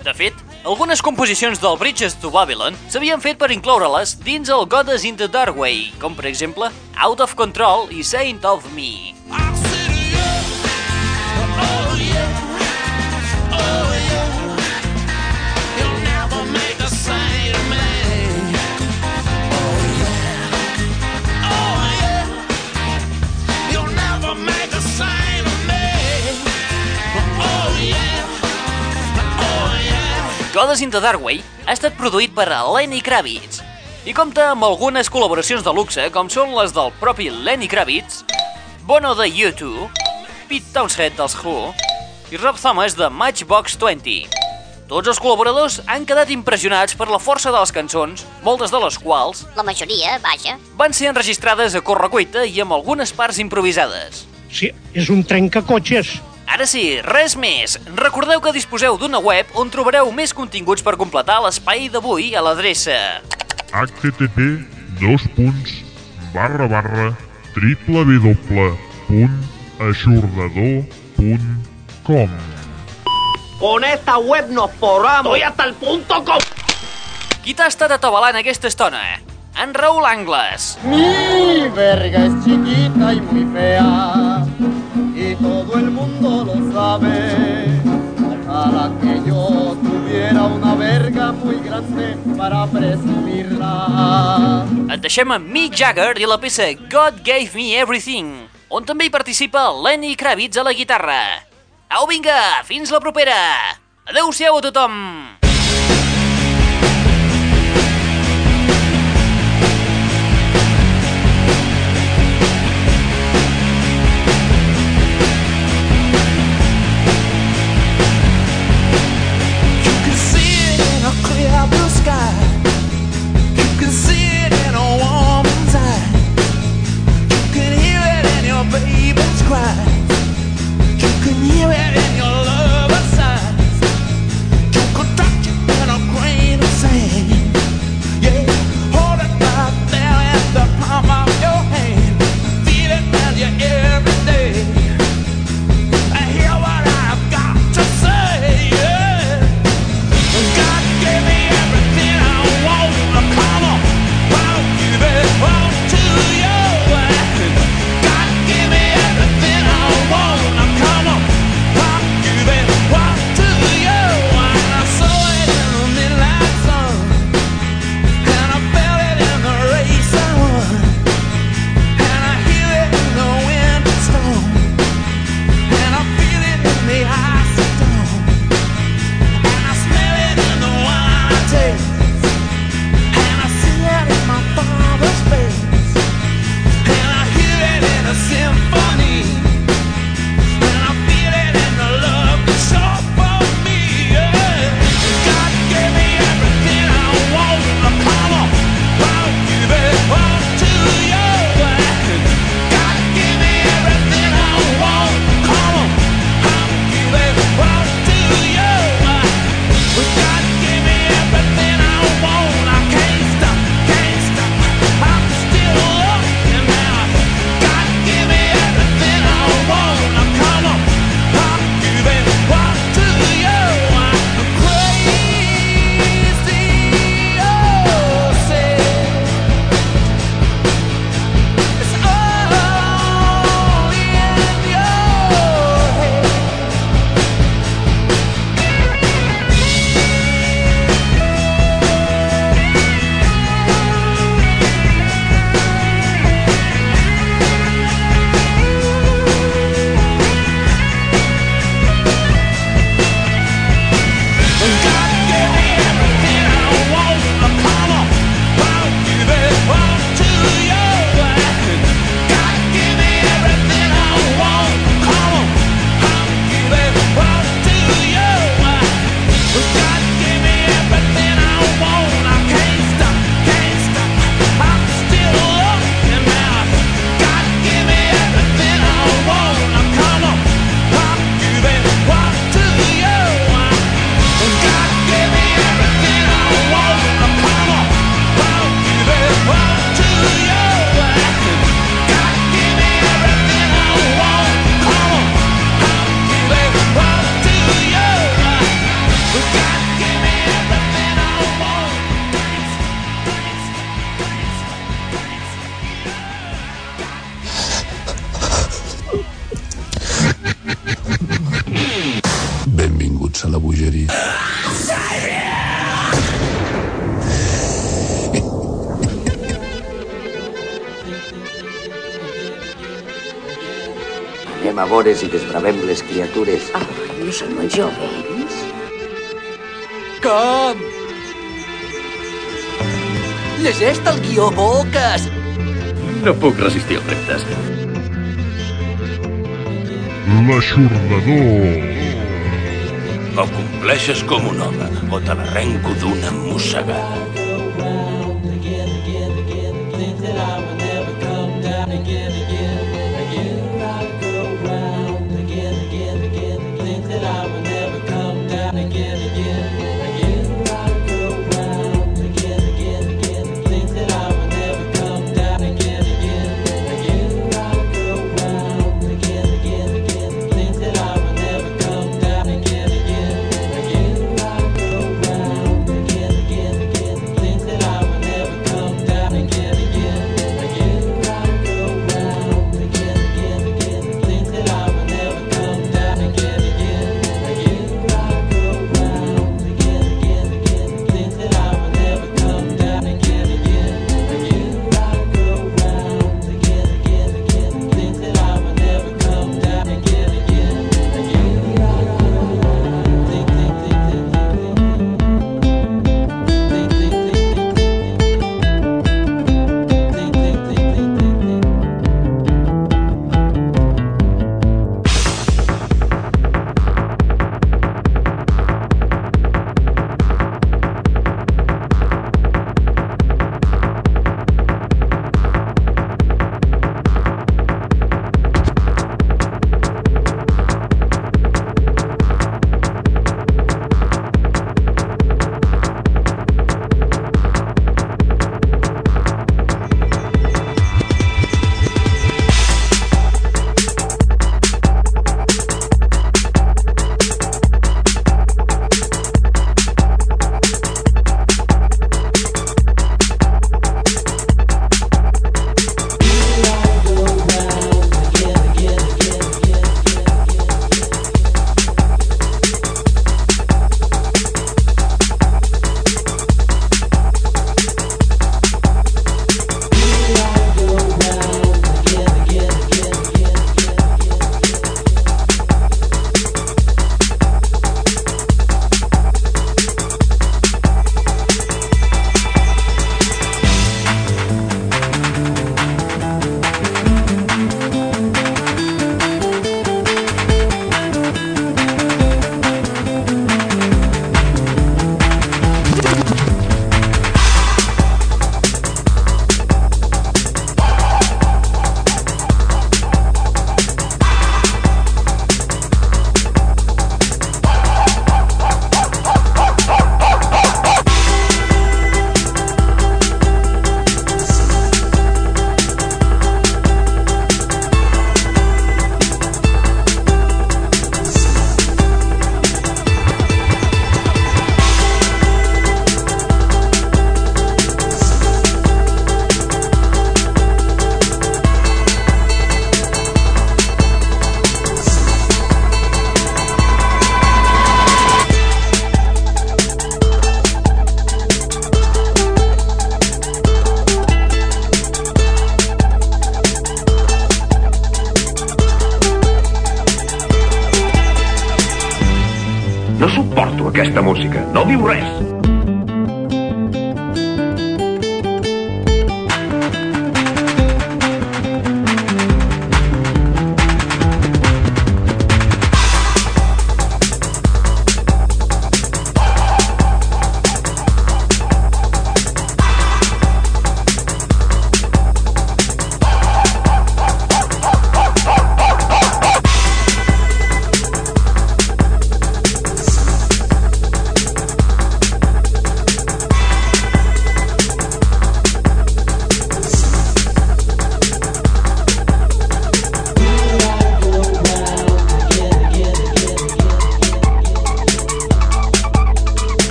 De fet, algunes composicions del Bridges to Babylon s'havien fet per incloure-les dins el Goddess in the Doorway, com per exemple Out of Control i Saint of Me. Goddess in the Darkway ha estat produït per Lenny Kravitz i compta amb algunes col·laboracions de luxe com són les del propi Lenny Kravitz, Bono de U2, Pete Townshend dels Who i Rob Thomas de Matchbox 20. Tots els col·laboradors han quedat impressionats per la força de les cançons, moltes de les quals La majoria, vaja. van ser enregistrades a correcuita i amb algunes parts improvisades. Sí, és un trencacotxes. Ara sí, res més. Recordeu que disposeu d'una web on trobareu més continguts per completar l'espai d'avui a l'adreça http dos punts barra barra www.aixordador.com Con esta web nos forramos. Estoy hasta el punto com... Qui t'ha estat atabalant aquesta estona? En Raúl Angles. Mi verga es chiquita y muy fea y todo el mundo lo sabe. Ojalá que yo tuviera una verga muy grande para presumirla. Et deixem amb Mick Jagger i la peça God Gave Me Everything, on també hi participa Lenny Kravitz a la guitarra. Au, vinga, fins la propera! Adeu-siau a tothom! Cry. Vores i desbravem les criatures. Ai, no són molt jovents. Com? Llegeix el guió, Boques! No puc resistir els reptes. L'aixordador. O compleixes com un home, o te l'arrenco d'una mossegada.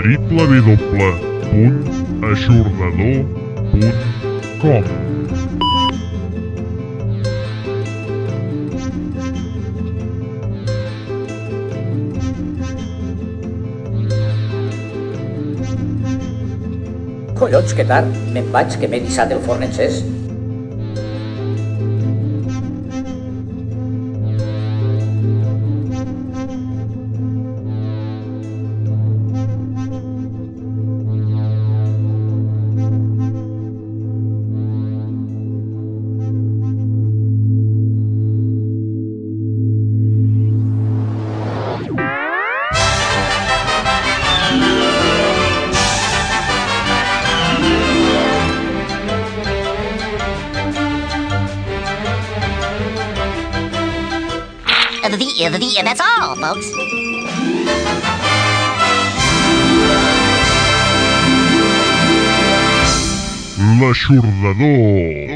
www.aixordador.com Collons, que tard. Me'n vaig, que m'he dissat el forn encès. L'aixordador.